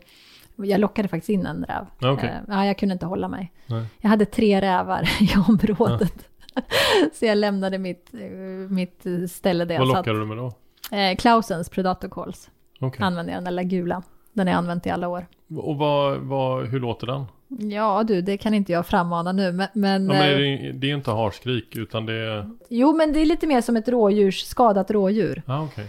och jag lockade faktiskt in en räv. Ja, okej. Eh, Ja, jag kunde inte hålla mig. Nej. Jag hade tre rävar i området. Så jag lämnade mitt, mitt ställe där Vad jag satt. lockar du med då? Eh, Klausens Predator Calls Okej. använder jag, den där gula. Den har jag använt i alla år. Och vad, vad, hur låter den? Ja du, det kan inte jag frammana nu, men... men, Ja, men är eh, det, det är inte harskrik utan det är... Jo, men det är lite mer som ett rådjurs, skadat rådjur. Okej.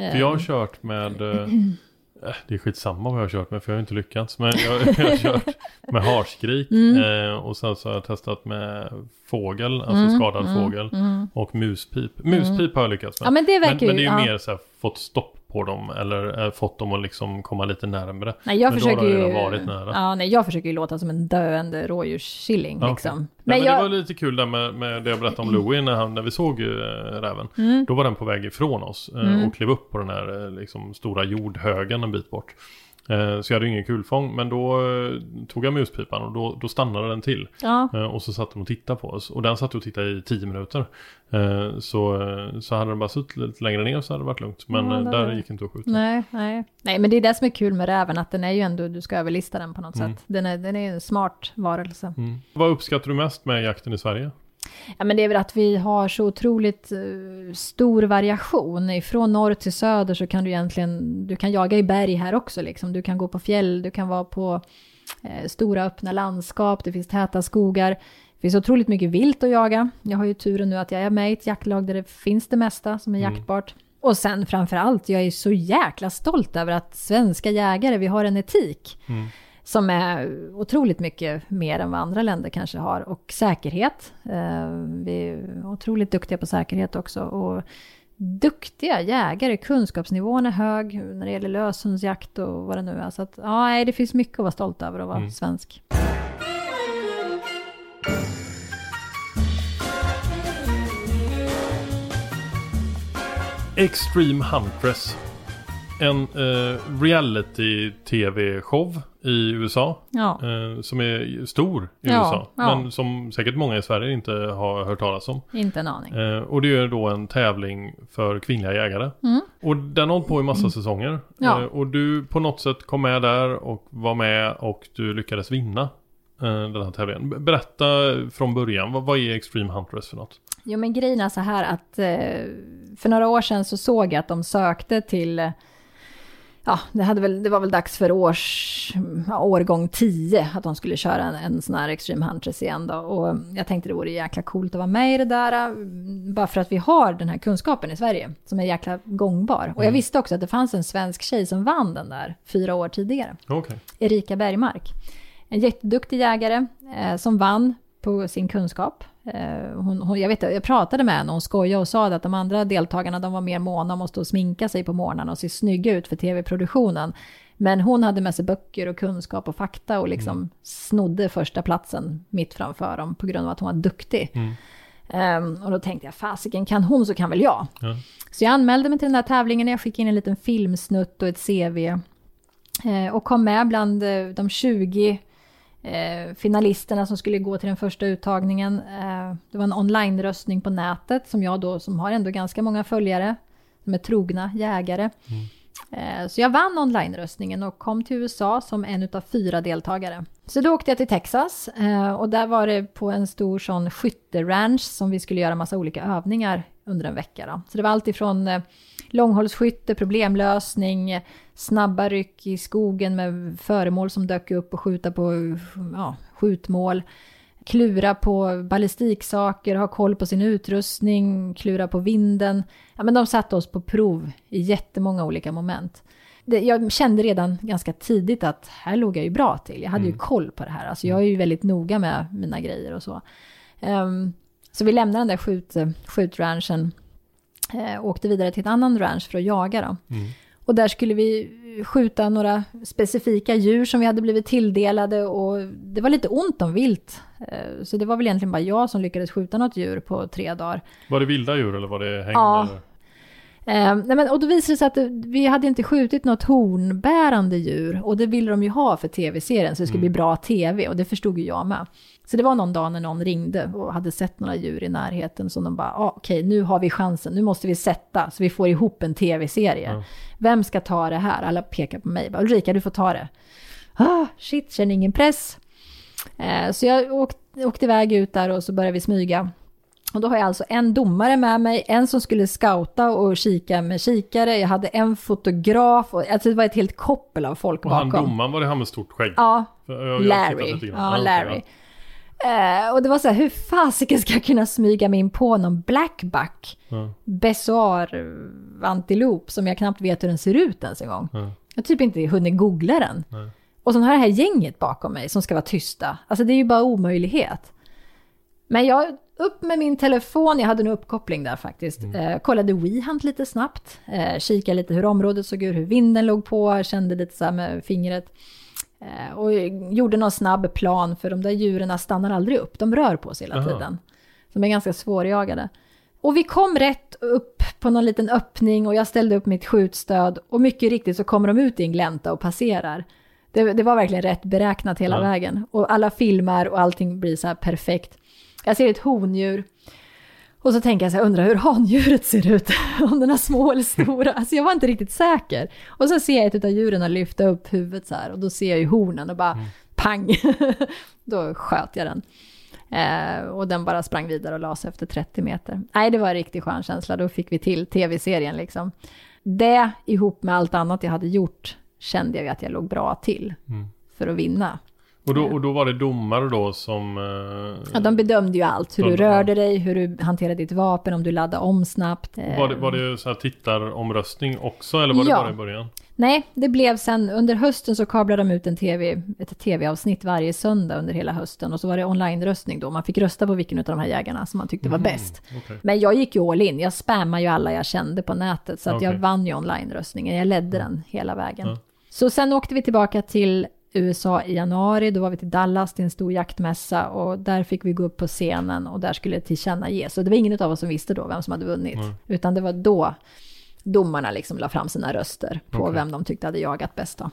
Eh, För jag har kört med... eh, eh, Det är skitsamma vad jag har kört med för jag har inte lyckats. Men jag, jag har kört med harskrik. Mm. Eh, och sen så har jag testat med fågel, alltså skadad fågel. Och muspip. Muspip har jag lyckats med. Mm. Ja, men det verkar men, men det är ju ju- ja. mer så här, fått stopp på dem. Eller eh, fått dem att liksom komma lite närmare. Nej, jag men då försöker har det ju... varit nära. Ja, nej, jag försöker ju låta som en döende rådjurskilling Ja, liksom. Men, ja, men jag... Det var lite kul där med, med det jag berättade om Louie när, han, när vi såg eh, räven. Mm. Då var den på väg ifrån oss eh, och klev upp på den här liksom, stora jordhögen en bit bort. Eh, så jag hade ingen kulfång men då eh, tog jag muspipan och då, då stannade den till. Ja, Eh, och så satt den och tittade på oss. Och den satt och tittade i tio minuter. Så, så hade den bara suttit lite längre ner så hade det varit lugnt. Men Ja, det där var- gick inte att skjuta. nej, nej. Nej, men det är det som är kul med räven, att den är ju ändå, du ska överlista den på något Mm. sätt. Den är, den är en smart varelse. Mm. Vad uppskattar du mest med jakten i Sverige? Ja, men det är väl att vi har så otroligt eh, stor variation. Ifrån norr till söder så kan du egentligen, du kan jaga i berg här också liksom. Du kan gå på fjäll, du kan vara på eh, stora öppna landskap, det finns täta skogar. Det finns otroligt mycket vilt att jaga. Jag har ju turen nu att jag är med i ett jaktlag där det finns det mesta som är jaktbart. Och sen framför allt, jag är så jäkla stolt över att svenska jägare, vi har en etik som är otroligt mycket mer än vad andra länder kanske har. Och säkerhet. Eh, vi är otroligt duktiga på säkerhet också. Och duktiga jägare, kunskapsnivån är hög när det gäller löshundsjakt och vad det nu är. Så att, ja, det finns mycket att vara stolt över att vara svensk. Extreme Huntress. En eh, reality-tv-show i USA. Ja. Eh, som är stor i Ja, USA. ja. Men som säkert många i Sverige inte har hört talas om. Inte en aning. Eh, och det är då en tävling för kvinnliga jägare. Och den har hållit på i massa säsonger. Mm. Ja. Eh, och du på något sätt kom med där och var med och du lyckades vinna eh, den här tävlingen. Berätta från början, vad, vad är Extreme Huntress för något? Jo men grejen är så här att eh, för några år sedan så såg jag att de sökte till, ja det, hade väl, det var väl dags för års, årgång 10 att de skulle köra en, en sån här Extreme Huntress igen då. Och jag tänkte det vore jäkla coolt att vara med i det där, eh, bara för att vi har den här kunskapen i Sverige som är jäkla gångbar. Och jag visste också att det fanns en svensk tjej som vann den där fyra år tidigare. Okej. Erika Bergmark. En jätteduktig jägare eh, som vann på sin kunskap. Eh, hon, hon, jag, vet, jag pratade med henne och hon skojade och sa att de andra deltagarna de var mer måna om att stå och sminka sig på morgnarna och se snygga ut för tv-produktionen. Men hon hade med sig böcker och kunskap och fakta och liksom snodde första platsen mitt framför dem på grund av att hon var duktig. Ehm, och då tänkte jag, fasiken kan hon så kan väl jag. Ja. Så jag anmälde mig till den här tävlingen, jag skickade in en liten filmsnutt och ett CV. Eh, och kom med bland eh, de 20 eh, finalisterna som skulle gå till den första uttagningen. Eh, det var en online-röstning på nätet som jag då, som har ändå ganska många följare, som är trogna jägare. Eh, Så jag vann online-röstningen och kom till USA som en av fyra deltagare. Så då åkte jag till Texas eh, och där var det på en stor sån skytteranch som vi skulle göra massa olika övningar under en vecka. Då. Så det var allt ifrån eh, långhållsskytte, problemlösning, snabba ryck i skogen med föremål som dök upp och skjuta på ja, skjutmål. Klura på ballistiksaker, ha koll på sin utrustning, klura på vinden. Ja, men de satte oss på prov i jättemånga olika moment. Jag kände redan ganska tidigt att här låg jag ju bra till. Jag hade ju koll på det här. Alltså jag är ju väldigt noga med mina grejer och så. Ehm, så vi lämnade den där skjut, skjutranchen eh, åkte vidare till en annan ranch för att jaga. Då. Och där skulle vi skjuta några specifika djur som vi hade blivit tilldelade och det var lite ont om vilt. Eh, Så det var väl egentligen bara jag som lyckades skjuta något djur på tre dagar. Var det vilda djur eller var det hängn? Ja. Eh, nej men, och då visade det sig att vi hade inte skjutit något hornbärande djur och det ville de ju ha för tv-serien så det skulle bli bra tv och det förstod ju jag med. Så det var någon dag när någon ringde och hade sett några djur i närheten som de bara, ah, okej nu har vi chansen, nu måste vi sätta så vi får ihop en tv-serie. Ja. Vem ska ta det här? Alla pekar på mig, bara, Ulrika du får ta det. Ah, shit, känner ingen press. Eh, så jag åkte, åkte iväg ut där och så började vi smyga. Och då har jag alltså en domare med mig, en som skulle scouta och kika med kikare, jag hade en fotograf, och, alltså det var ett helt koppel av folk Och bakom. han domaren, var det han med stort skägg? Ja, jag- jag Larry. Ja, Larry. Eh, och det var så här, hur fasiken ska jag kunna smyga mig in på någon blackbuck? Ja. Bessoar antilop som jag knappt vet hur den ser ut ens en gång. Ja. Jag har typ inte hunnit googla den. Nej. Och så har det här gänget bakom mig som ska vara tysta. Alltså det är ju bara omöjlighet. Men jag, upp med min telefon, jag hade nog uppkoppling där faktiskt. Eh, kollade WeHunt lite snabbt. Eh, kikade lite hur området såg ut, hur vinden låg på, kände lite så här med fingret. Eh, och gjorde någon snabb plan för de där djuren stannar aldrig upp, de rör på sig hela Aha. tiden. De är ganska svårjagade. Och vi kom rätt upp på någon liten öppning och jag ställde upp mitt skjutstöd och mycket riktigt så kommer de ut i en glänta och passerar. Det, det var verkligen rätt beräknat hela Ja. vägen. Och alla filmar och allting blir så här perfekt. Jag ser ett hondjur och så tänker jag så här, undrar hur handjuret ser ut, om den är små eller stora. Alltså jag var inte riktigt säker. Och så ser jag ett av djuren lyfta upp huvudet så här och då ser jag ju hornen och bara pang. då sköt jag den. Eh, och den bara sprang vidare och la sig efter 30 meter. Nej, det var en riktig skön känsla. Då fick vi till tv-serien liksom. Det ihop med allt annat jag hade gjort kände jag ju att jag låg bra till Mm. för att vinna. Och, då, och då var det domare då som... eh, Ja, de bedömde ju allt. Hur De- du rörde dig, hur du hanterade ditt vapen, om du laddade om snabbt. eh, var, det, var det så här tittaromröstning också eller var det Ja. bara i början? Nej, det blev sen under hösten så kablade de ut en TV, ett tv-avsnitt varje söndag under hela hösten och så var det online-röstning då. Man fick rösta på vilken av de här jägarna som man tyckte var bäst. Okej. Men jag gick ju all in. Jag spammade ju alla jag kände på nätet så att jag Okej. vann ju online-röstningen. Jag ledde den hela vägen. Ja. Så sen åkte vi tillbaka till USA i januari. Då var vi till Dallas till en stor jaktmässa och där fick vi gå upp på scenen och där skulle tillkännages. Så det var ingen av oss som visste då vem som hade vunnit. Nej. Utan det var då domarna liksom la fram sina röster på Okej. vem de tyckte hade jagat bäst då.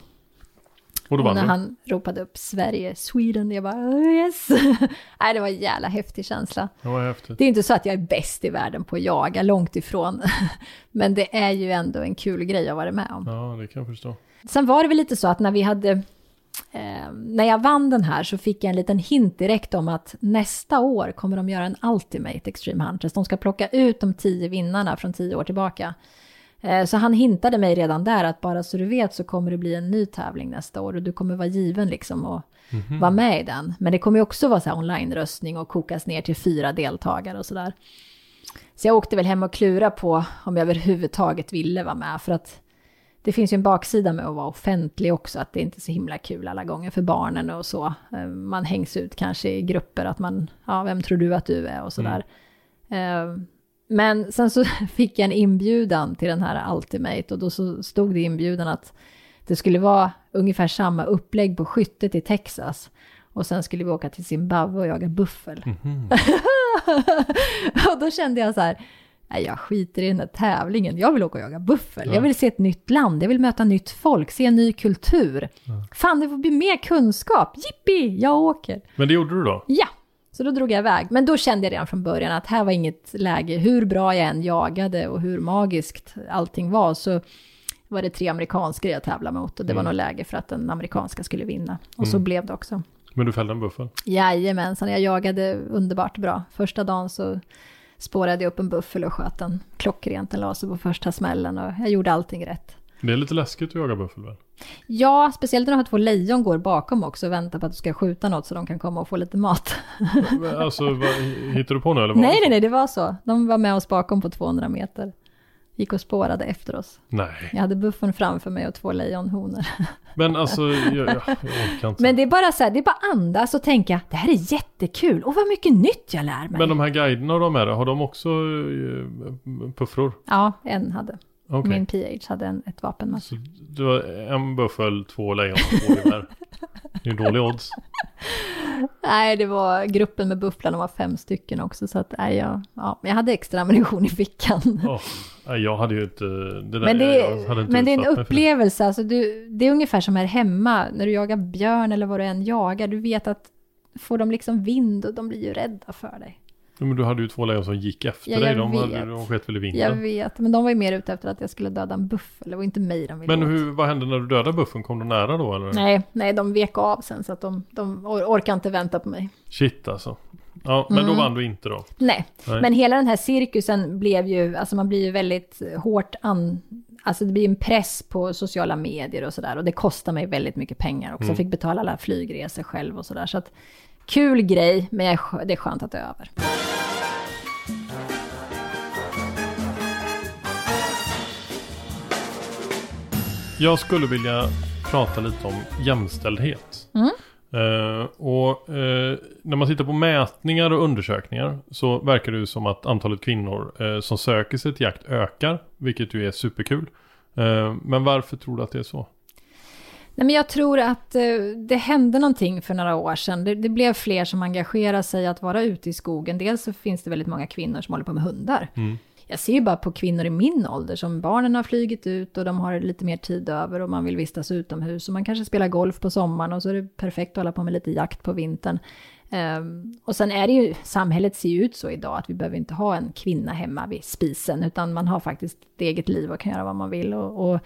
Och Och när du? han ropade upp Sverige, Sweden, jag bara "Oh, yes. Nej, det var en jävla häftig känsla. Det var häftigt. Det är inte så att jag är bäst i världen på att jaga, långt ifrån. Men det är ju ändå en kul grej att vara med om. Ja, det kan jag förstå. Sen var det väl lite så att när vi hade, eh, när jag vann den här så fick jag en liten hint direkt om att nästa år kommer de göra en Ultimate Extreme Hunters. De ska plocka ut de tio vinnarna från tio år tillbaka. Eh, så han hintade mig redan där att bara så du vet så kommer det bli en ny tävling nästa år och du kommer vara given liksom och vara med i den. Men det kommer ju också vara så här online-röstning och kokas ner till fyra deltagare och sådär. Så jag åkte väl hem och klura på om jag överhuvudtaget ville vara med för att det finns ju en baksida med att vara offentlig också, att det inte är så himla kul alla gånger för barnen och så. Eh, Man hängs ut kanske i grupper, att man, ja, vem tror du att du är och sådär. Eh, Men sen så fick jag en inbjudan till den här Ultimate och då så stod det i inbjudan att det skulle vara ungefär samma upplägg på skyttet i Texas. Och sen skulle vi åka till Zimbabwe och jaga buffel. och då kände jag så här, nej jag skiter i den här tävlingen, jag vill åka och jaga buffel. Jag vill se ett nytt land, jag vill möta nytt folk, se en ny kultur. Fan, det får bli mer kunskap, jippi, jag åker. Men det gjorde du då? Ja, så då drog jag iväg. Men då kände jag redan från början att här var inget läge, hur bra jag än jagade och hur magiskt allting var, så var det tre amerikanska jag tävlade mot och det var nog läge för att den amerikanska skulle vinna. Och så blev det också. Men du fällde en buffel? Jajamensan, jag jagade underbart bra. Första dagen så spårade jag upp en buffel och sköt den klockrent. Den la sig på första smällen och jag gjorde allting rätt. Det är lite läskigt att jaga buffel väl? Ja, speciellt när du har två lejon går bakom också och väntar på att du ska skjuta något så de kan komma och få lite mat. Alltså, vad, hittar du på nu eller? var nej, nej, nej, det var så. De var med oss bakom på 200 meter. Gick och spårade efter oss. Nej. Jag hade buffeln framför mig och två lejonhonor. Men alltså, jag, jag, orkar inte. Men det är bara så här, det är bara andas och tänka, det här är jättekul och vad mycket nytt jag lär mig. Men de här guiderna och de är har de också eh, puffror? Ja, en hade. Okej. Min PH hade en, ett vapen. Så du har en buffel, två lejon och två gevär. Det är dålig odds. Nej, det var gruppen med bufflarna var fem stycken också, så att nej, jag, ja, jag hade extra ammunition i fickan. Nej, jag hade ju inte... Det där, Men, det, jag inte men det är en upplevelse, alltså du, det är ungefär som här hemma, när du jagar björn eller vad du än jagar, du vet att får de liksom vind och de blir ju rädda för dig. Men du hade ju två lejon som gick efter Ja, dig. jag De, hade, vet. de sket väl i Jag vinden. vet, men de var ju mer ute efter att jag skulle döda en buffel, det var inte mig de ville Men hur, vad hände när du dödade buffen? Kom du nära då eller? Nej, nej, de vek av sen så att de, de or- orkar inte vänta på mig. Shit alltså. Ja, men då Mm. vann du inte då. Nej. Nej. men hela den här cirkusen blev ju, alltså man blir ju väldigt hårt an... Alltså det blir en press på sociala medier och sådär. Och det kostar mig väldigt mycket pengar också. Jag fick betala alla flygresor själv och sådär. Så att kul grej, men det är skönt att det är över. Jag skulle vilja prata lite om jämställdhet. Mm. Eh, och eh, när man tittar på mätningar och undersökningar så verkar det ju som att antalet kvinnor eh, som söker sig till jakt ökar, vilket ju är superkul. Men varför tror du att det är så? Nej, men jag tror att det hände någonting för några år sedan. Det, det blev fler som engagerade sig att vara ute i skogen. Dels så finns det väldigt många kvinnor som håller på med hundar. Jag ser ju bara på kvinnor i min ålder som barnen har flugit ut och de har lite mer tid över och man vill vistas utomhus och man kanske spelar golf på sommaren och så är det perfekt att hålla på med lite jakt på vintern. Ehm, och sen är det ju, samhället ser ju ut så idag att vi behöver inte ha en kvinna hemma vid spisen utan man har faktiskt ett eget liv och kan göra vad man vill. Och, och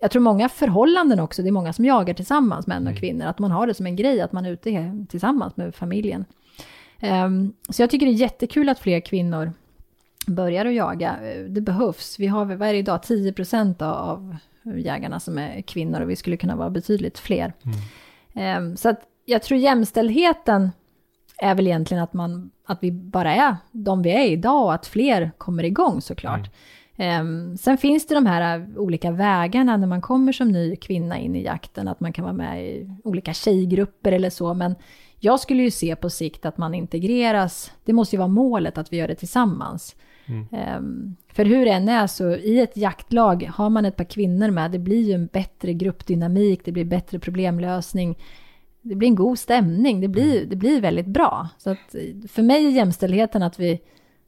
jag tror många förhållanden också, det är många som jagar tillsammans, män och kvinnor, att man har det som en grej, att man är ute tillsammans med familjen. Ehm, så jag tycker det är jättekul att fler kvinnor börjar att jaga. Eh, Det behövs. Vi har, vad är det idag, 10 procent av jägarna som är kvinnor och vi skulle kunna vara betydligt fler. Ehm, Så att jag tror jämställdheten är väl egentligen att, man, att vi bara är de vi är idag och att fler kommer igång såklart. Ehm, sen finns det de här äh, olika vägarna när man kommer som ny kvinna in i jakten, att man kan vara med i olika tjejgrupper eller så, men jag skulle ju se på sikt att man integreras, det måste ju vara målet att vi gör det tillsammans. Ehm, för hur det än är så i ett jaktlag har man ett par kvinnor med, det blir ju en bättre gruppdynamik, det blir bättre problemlösning, det blir en god stämning, det blir, det blir väldigt bra. Så att för mig är jämställdheten att vi,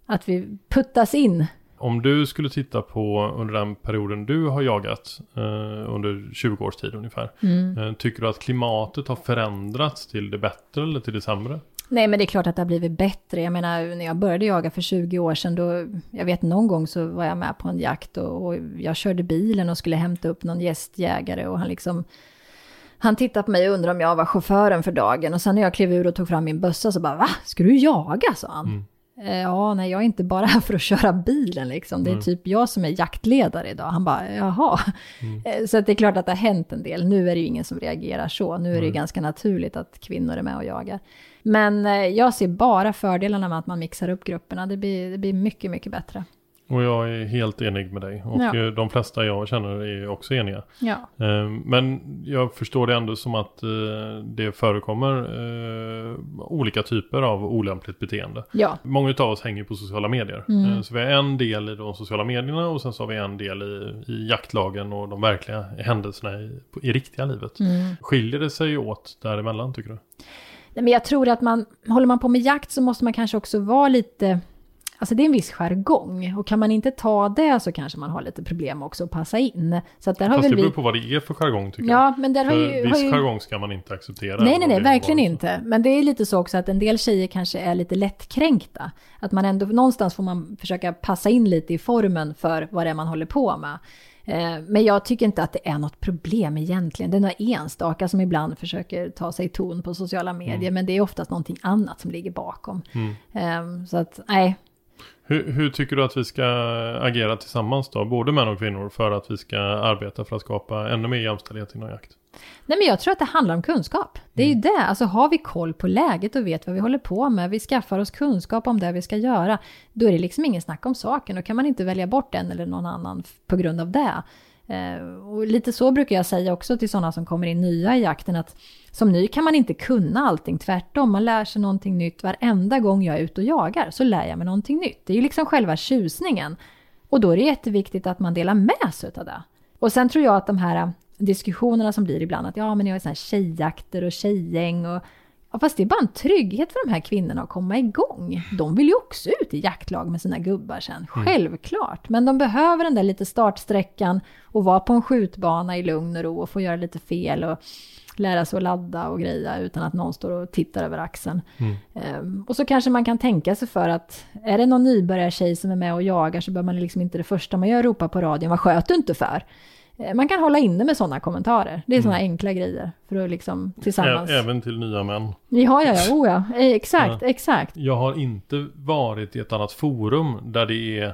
att vi puttas in Om du skulle titta på under den perioden du har jagat eh, under 20 års tid ungefär. Eh, tycker du att klimatet har förändrats till det bättre eller till det sämre? Nej, men det är klart att det har blivit bättre. Jag menar, när jag började jaga för 20 år sedan, då, jag vet någon gång så var jag med på en jakt och, och jag körde bilen och skulle hämta upp någon gästjägare och han liksom, han tittade på mig och undrade om jag var chauffören för dagen och sen när jag klev ur och tog fram min bössa så bara, va? Ska du jaga? sa han. Mm. Ja, nej, jag är inte bara här för att köra bilen liksom. Det är typ jag som är jaktledare idag. Han bara, jaha. Eh, Så det är klart att det har hänt en del. Nu är det ju ingen som reagerar så. Nu är det ju ganska naturligt att kvinnor är med och jagar. Men eh, jag ser bara fördelarna med att man mixar upp grupperna. Det blir, det blir mycket, mycket bättre. Och jag är helt enig med dig. Och Ja. eh, de flesta jag känner är också eniga. Ja. Eh, Men jag förstår det ändå som att eh, det förekommer olika typer av olämpligt beteende. Ja, Många av oss hänger på sociala medier. Mm. Så vi har en del i de sociala medierna och sen så har vi en del i, i jaktlagen och de verkliga händelserna i, i riktiga livet. Mm. Skiljer det sig åt däremellan tycker du? Nej, men jag tror att man, håller man på med jakt så måste man kanske också vara lite, alltså det är en viss jargong. Och kan man inte ta det så kanske man har lite problem också att passa in. Så att där har Fast det väl beror vi... på vad det är för jargong tycker Ja, men där jag. har För ju... viss Har ju... jargong ska man inte acceptera. Nej, nej, nej, det verkligen inte. Men det är lite så också att en del tjejer kanske är lite lättkränkta. Att man ändå, någonstans får man försöka passa in lite i formen för vad det är man håller på med. Eh, Men jag tycker inte att det är något problem egentligen. Det är några enstaka som ibland försöker ta sig ton på sociala medier, men det är oftast någonting annat som ligger bakom. Eh, Så att, nej, Hur, hur tycker du att vi ska agera tillsammans då? Både män och kvinnor för att vi ska arbeta för att skapa ännu mer jämställdhet inom jakt? Nej, men jag tror att det handlar om kunskap. Det är ju det. Alltså har vi koll på läget och vet vad vi håller på med, vi skaffar oss kunskap om det vi ska göra, då är det liksom ingen snack om saken. Då kan man inte välja bort en eller någon annan på grund av det. Eh, och lite så brukar jag säga också till sådana som kommer in nya i jakten, att som ny kan man inte kunna allting, tvärtom. Man lär sig någonting nytt varenda gång jag är ute och jagar, så lär jag mig någonting nytt. Det är ju liksom själva tjusningen. Och då är det jätteviktigt att man delar med sig av det. Och sen tror jag att de här diskussionerna som blir ibland att ja men jag är sån här tjejjakter och tjejgäng och ja, fast det är bara en trygghet för de här kvinnorna att komma igång. De vill ju också ut i jaktlag med sina gubbar sen, självklart. Men de behöver den där lite startsträckan och vara på en skjutbana i lugn och ro och få göra lite fel och lära sig att ladda och greja utan att någon står och tittar över axeln. Ehm, och så kanske man kan tänka sig för att är det någon nybörjartjej som är med och jagar så bör man liksom inte det första man gör ropa på radion, vad sköt du inte för? Eh, man kan hålla inne med sådana kommentarer. Det är sådana enkla grejer för att liksom tillsammans. Ä- Även till nya män. Ja, ja, ja, oh, ja. Eh, exakt, exakt. Jag har inte varit i ett annat forum där det är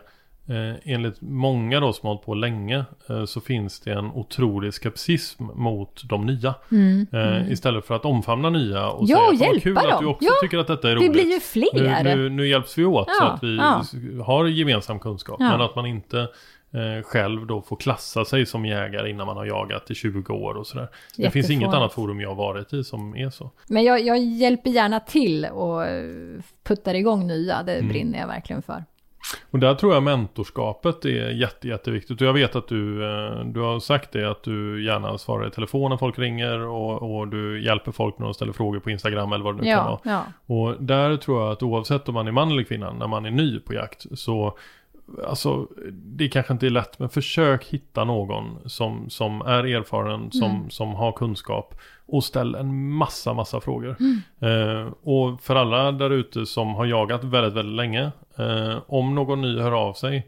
eh, enligt många då som har hållit på länge eh, så finns det en otrolig skepsism mot de nya. Eh, Istället för att omfamna nya och Mm, Ja, säga och "Fan, vad hjälpa kul att dem. du också Ja, tycker att detta är Vi roligt. blir ju fler. Nu, nu, nu hjälps vi åt så Ja, att vi ja. har gemensam kunskap. Ja. Men att man inte eh, själv då får klassa sig som jägare innan man har jagat i 20 år och sådär. Det finns inget annat forum jag har varit i som är så. Men jag, jag hjälper gärna till och puttar igång nya. Det Mm. brinner jag verkligen för. Och där tror jag mentorskapet är jätte, jätteviktigt. Och jag vet att du, eh, du har sagt det att du gärna svarar i telefon när folk ringer och, och du hjälper folk när de ställer frågor på Instagram eller vad det nu kan vara. Ja, ja. Och där tror jag att oavsett om man är man eller kvinna, när man är ny på jakt, så Alltså, det kanske inte är lätt, men försök hitta någon som, som är erfaren, som, Mm. som har kunskap och ställ en massa, massa frågor. Mm. Eh, och för alla där ute som har jagat väldigt, väldigt länge, eh, om någon ny hör av sig,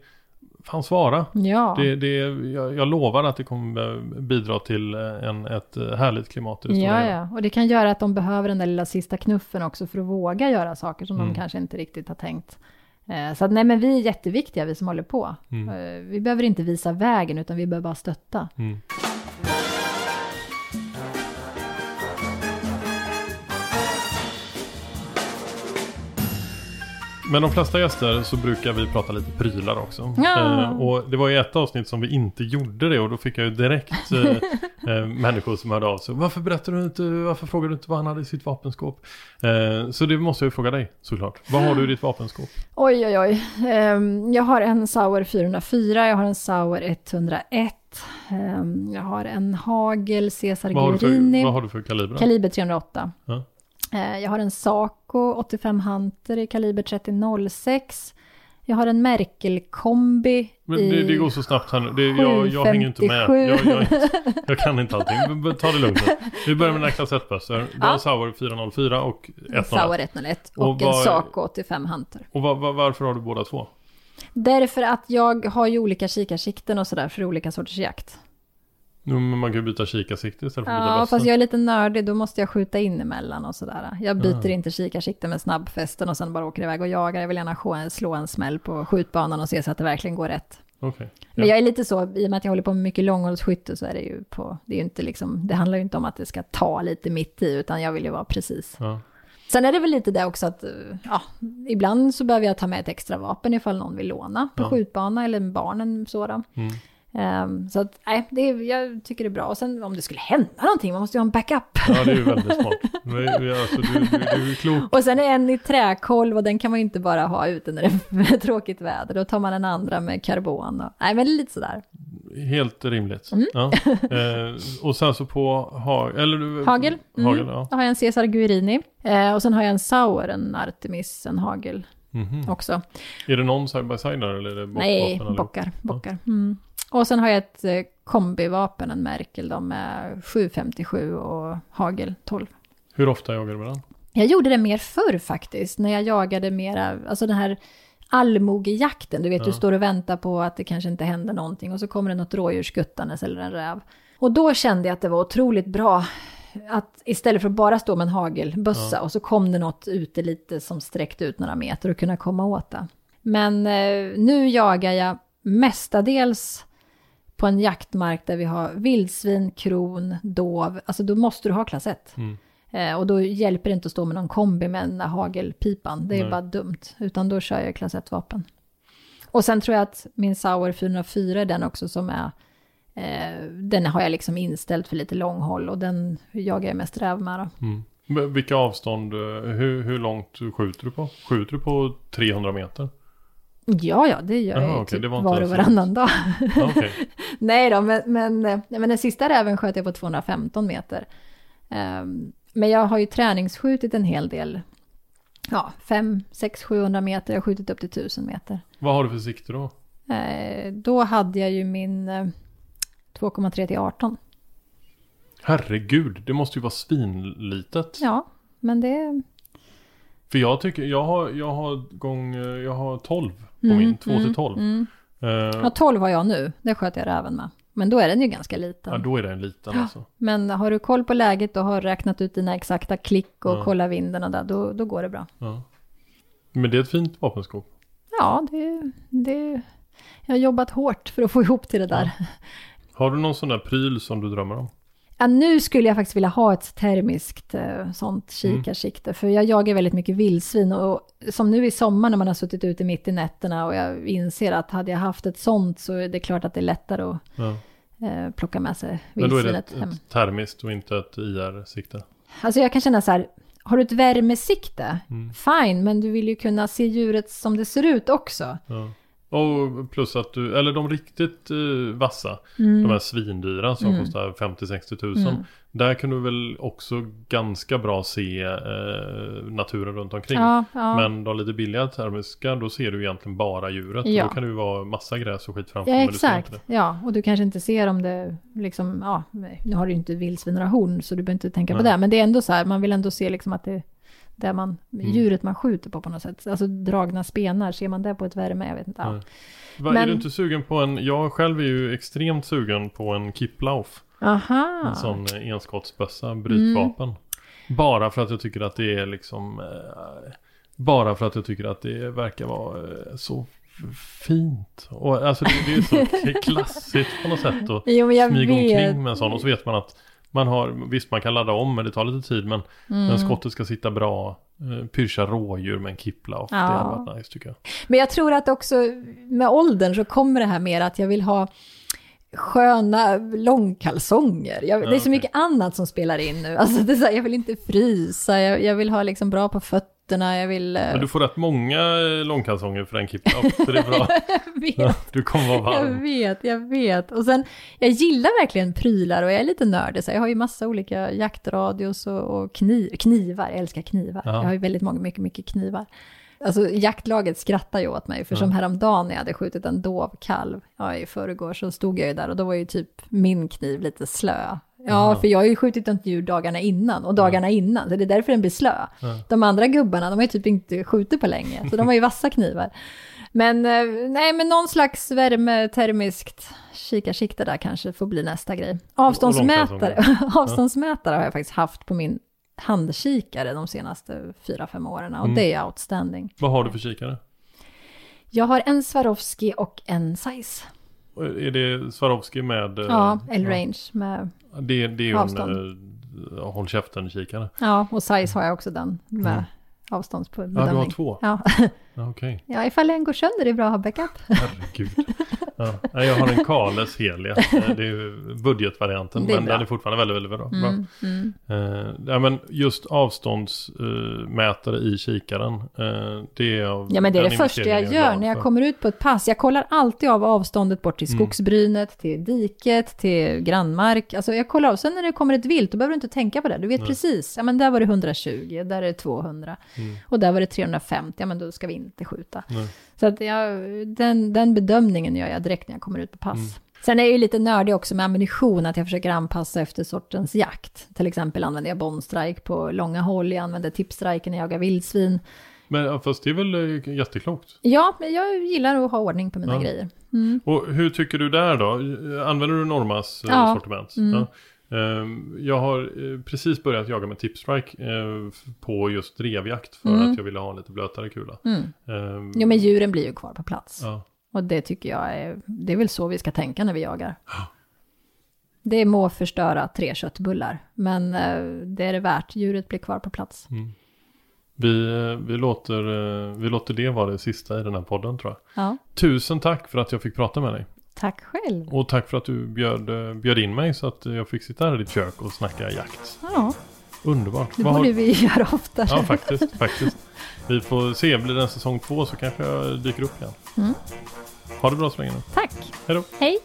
fan svara. ja. Det, det, jag, jag lovar att det kommer bidra till en, ett härligt klimat i det stora Ja, ja, och det kan göra att de behöver den där lilla sista knuffen också för att våga göra saker som Mm. de kanske inte riktigt har tänkt. Eh, Så att nej, men vi är jätteviktiga, vi som håller på. Mm. Eh, Vi behöver inte visa vägen, utan vi behöver bara stötta. Mm. Men de flesta gäster så brukar vi prata lite prylar också. Ja. Eh, och det var ju ett avsnitt som vi inte gjorde det och då fick jag ju direkt eh, eh, människor som hörde av sig. Varför berättar du inte, varför frågar du inte vad han hade i sitt vapenskåp? Eh, så det måste jag ju fråga dig såklart. Vad har du i ditt vapenskåp? Oj, oj, oj. Ehm, Jag har en Sauer 404, jag har en Sauer 101, ehm, jag har en Hagel Cesar Guerini, vad har du för kaliber? kaliber 308. Ja. Eh, Jag har en Saco 85 Hunter i kaliber 3006. Jag har en Merkel-kombi Men det, det går så snabbt här nu. Det, jag, jag hänger inte med. 757. Jag, jag, jag kan inte allting. Ta det lugnt nu. Vi börjar med dina klass 1-bössor. Du har Ja. en Sauer 404 och En 101. Sauer 101 och, Och en Saco 85 Hunter. Och va, va, varför har du båda två? Därför att jag har ju olika kikarsikten och sådär för olika sorters jakt. Jo, men man kan ju byta kikarsikte istället för att byta Ja, fast jag är lite nördig, då måste jag skjuta in emellan och sådär. Jag byter Ah. inte kikarsikte med snabbfästen och sen bara åker iväg och jagar. Jag vill gärna slå en smäll på skjutbanan och se så att det verkligen går rätt. Men Ja. jag är lite så, i och med att jag håller på med mycket långhållsskytte så är det ju på, det är ju inte liksom, det handlar ju inte om att det ska ta lite mitt i, utan jag vill ju vara precis. Ja. Sen är det väl lite det också att, ja, ibland så behöver jag ta med ett extra vapen ifall någon vill låna på Ja. skjutbana eller barnen så då. Mm. Ehm, så att, nej, det jag tycker det är bra. Och sen om det skulle hända någonting, man måste ju ha en backup. ja, det är ju väldigt smart. Vi- Alltså, du, du, du är klok. Och sen är en i träkolv och den kan man ju inte bara ha ute när det är tråkigt väder. Då tar man en andra med karbon. Och, nej, men lite sådär. Helt rimligt. Mm. Ja. Eh, och sen så på ha, eller, Hagel. Mm. Hagel, ja. Då har jag en Cesar Guerini. Eh, och sen har jag en Sauer, en Artemis, en Hagel Mhm. också. Är det någon side by side där eller är det bock, Nej, bockar. bockar. Mm. Och sen har jag ett eh, kombivapen, en Merkel, de är 757 och Hagel 12. Hur ofta jagar du med den? Jag gjorde det mer förr faktiskt, när jag jagade mera, alltså den här allmogejakten, du vet, Ja. du står och väntar på att det kanske inte händer någonting och så kommer det något rådjur skuttandes eller en räv. Och då kände jag att det var otroligt bra att istället för att bara stå med en hagelbössa och så kom det något ute lite som sträckte ut några meter och kunna komma åt det. Men eh, nu jagar jag mestadels på en jaktmark där vi har vildsvin, kron, dov, alltså då måste du ha klass 1. Mm. Eh, och då hjälper det inte att stå med någon kombi med den där hagelpipan. Det är Nej. bara dumt. Utan då kör jag klass 1-vapen. Och sen tror jag att min Sauer 404 är den också som är... Eh, den har jag liksom inställt för lite långhåll och den jagar jag mest räv med. Då. Mm. Vilka avstånd, eh, hur, hur långt skjuter du på? Skjuter du på 300 meter? Ja, ja, det gör Jaha, jag okej, typ var och varannan dag. Ja, Okej. Nej då, men, men, men den sista räven sköt jag på 215 meter. Ehm, men jag har ju träningsskjutit en hel del. Ja, 5, 6, 700 meter. Jag har skjutit upp till 1000 meter. Vad har du för sikte då? Eh, då hade jag ju min eh, 2,3 till 18. Herregud, det måste ju vara svinlitet. Ja, men det... För jag tycker, jag har, jag har gång, jag har 12 på Mm, min, 2 till mm, 12. Mm. Eh, Ja, 12 har jag nu. Det sköt jag räven med. Men då är den ju ganska liten. Ja, då är den liten alltså. Men har du koll på läget och har räknat ut dina exakta klick och Ja. kollar vinden och där, då, då går det bra. Ja. Men det är ett fint vapenskåp. Ja, det, det... Jag har jobbat hårt för att få ihop till det där. Har du någon sån där pryl som du drömmer om? Ja, nu skulle jag faktiskt vilja ha ett termiskt eh, sånt kikarsikte. För jag jagar väldigt mycket vildsvin. Och som nu i sommar när man har suttit ute mitt i nätterna och jag inser att hade jag haft ett sånt så är det klart att det är lättare att Ja. eh, plocka med sig Men då är det vildsvinet ett, hem. ett termiskt och inte ett IR-sikte. Alltså jag kan känna så här, har du ett värmesikte? Mm. Fine, men du vill ju kunna se djuret som det ser ut också. Ja. Och plus att du, eller de riktigt eh, vassa, Mm. de här svindyra som kostar 50-60 tusen. Där kan du väl också ganska bra se eh, naturen runt omkring. Ja, ja. Men de lite billiga termiska, då ser du egentligen bara djuret. Ja. Då kan det ju vara massa gräs och skit framför. Ja, exakt. Ja, och du kanske inte ser om det liksom, ja, nu har du ju inte vildsvin några horn så du behöver inte tänka på Nej. det. Men det är ändå så här, man vill ändå se liksom att det där man, Mm. djuret man skjuter på på något sätt. Alltså dragna spenar, ser man det på ett värme? Jag vet inte. Ja. Va, Är Men- du inte sugen på en, jag själv är ju extremt sugen på en Kiplauf. Aha. En sån eh, enskottsbössa, brytvapen. Mm. Bara för att jag tycker att det är liksom eh, Bara för att jag tycker att det verkar vara eh, så fint. Och alltså det, det är så klassiskt på något sätt att Jo, smyga vet. omkring med en sån. Och så vet man att man har, visst man kan ladda om men det tar lite tid men, Mm. men skottet ska sitta bra. Eh, Pyrscha rådjur med en. Det Ja. hade varit nice tycker jag. Men jag tror att också med åldern så kommer det här mer att jag vill ha sköna långkalsonger. Jag, det är så mycket annat som spelar in nu. Alltså det är så här, jag vill inte frysa, jag, jag vill ha liksom bra på fötterna, jag vill... eh, Men du får rätt många eh, långkalsonger för en Kiplauf. så det är bra. jag vet. Ja, du kommer vara Jag varm. vet, jag vet. Och sen, jag gillar verkligen prylar och jag är lite nördig. Så jag har ju massa olika jaktradios och, och kniv, knivar. Jag älskar knivar. Ja. Jag har ju väldigt många, mycket, mycket knivar. Alltså jaktlaget skrattar ju åt mig, för som häromdagen när jag hade skjutit en dovkalv, ja i förrgår, så stod jag ju där och då var ju typ min kniv lite slö. Ja, för jag har ju skjutit ett djur dagarna innan och dagarna innan, så det är därför den blir slö. De andra gubbarna, de har ju typ inte skjutit på länge, så de har ju vassa knivar. Men eh, nej, men någon slags värmetermiskt kikarsikte där kanske får bli nästa grej. Avståndsmätare, avståndsmätare har jag faktiskt haft på min handkikare de senaste fyra fem åren och det är outstanding. Vad har du för kikare? Jag har en Swarovski och en Zeiss. Och Är det Swarovski med... eh, Ja, L-range med, Det, det är ju Avstånd. en uh, håll käften-kikare. ja, och Zeiss har jag också den med avståndsbedömning. Ja, du har två. Ja. Ja, Okej, ja, ifall en går sönder är det bra att ha backup. herregud. Ja. Nej, Jag har en Kales Helia. Eh, Det är budgetvarianten. Det är men bra. den är fortfarande väldigt, väldigt bra. bra. Mm, mm. Eh, ja, men just avståndsmätare i kikaren. eh, det är av Ja men det är det första jag investeringen gör när jag kommer ut på ett pass. Jag kollar alltid av avståndet bort till Mm. skogsbrynet, till diket, till grannmark. Alltså jag kollar av. Sen när det kommer ett vilt, då behöver du inte tänka på det. Du vet precis. Ja men där var det 120, där är det 200. Och där var det 350, ja men då ska vi inte skjuta. Mm. Nej. Så att jag, den, den bedömningen gör jag direkt när jag kommer ut på pass. Mm. Sen är jag ju lite nördig också med ammunition, att jag försöker anpassa efter sortens jakt. Till exempel använder jag bombstrike på långa håll, jag använder tipstrike när jag jagar vildsvin. Men fast det är väl eh, jätteklokt. Ja, men jag gillar att ha ordning på mina Ja. grejer. Och hur tycker du där då? Använder du Normas eh, Ja. Mm. sortiment? Ja. Ehm, Jag har eh, precis börjat jaga med tipstrike eh, på just drevjakt för att jag ville ha en lite blötare kula. Mm. Ehm, Jo, men djuren blir ju kvar på plats. ja. Och det tycker jag är, det är väl så vi ska tänka när vi jagar. Det må förstöra tre köttbullar, men eh, det är det värt. Djuret blir kvar på plats. vi, eh, vi, låter, vi låter det vara det sista i den här podden tror jag. Ja, Tusen tack för att jag fick prata med dig. Tack själv. Och tack för att du bjöd, eh, bjöd in mig så att jag fick sitta här i ditt kök och snacka jakt. Ja, Underbart. det Vad har- borde vi göra oftare. Ja, faktiskt. faktiskt. Vi får se, blir det en säsong två så kanske jag dyker upp igen. Mm. Ha det bra så länge nu. Tack. Hej då. Hej.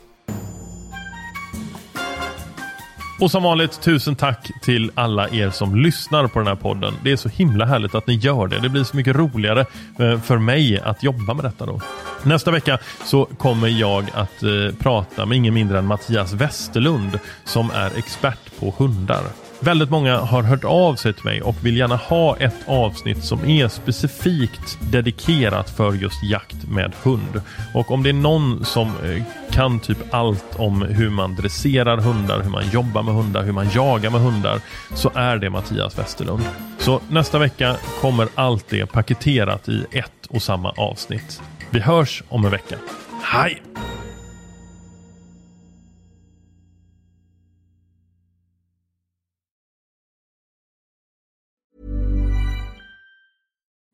Och som vanligt, tusen tack till alla er som lyssnar på den här podden. Det är så himla härligt att ni gör det. Det blir så mycket roligare eh, för mig att jobba med detta då. Nästa vecka så kommer jag att eh, prata med ingen mindre än Mattias Westerlund som är expert på hundar. Väldigt många har hört av sig till mig och vill gärna ha ett avsnitt som är specifikt dedikerat för just jakt med hund. Och om det är någon som eh, kan typ allt om hur man dresserar hundar, hur man jobbar med hundar, hur man jagar med hundar, så är det Mattias Westerlund. Så nästa vecka kommer allt det paketerat i ett och samma avsnitt. Vi hörs om en vecka. Hej!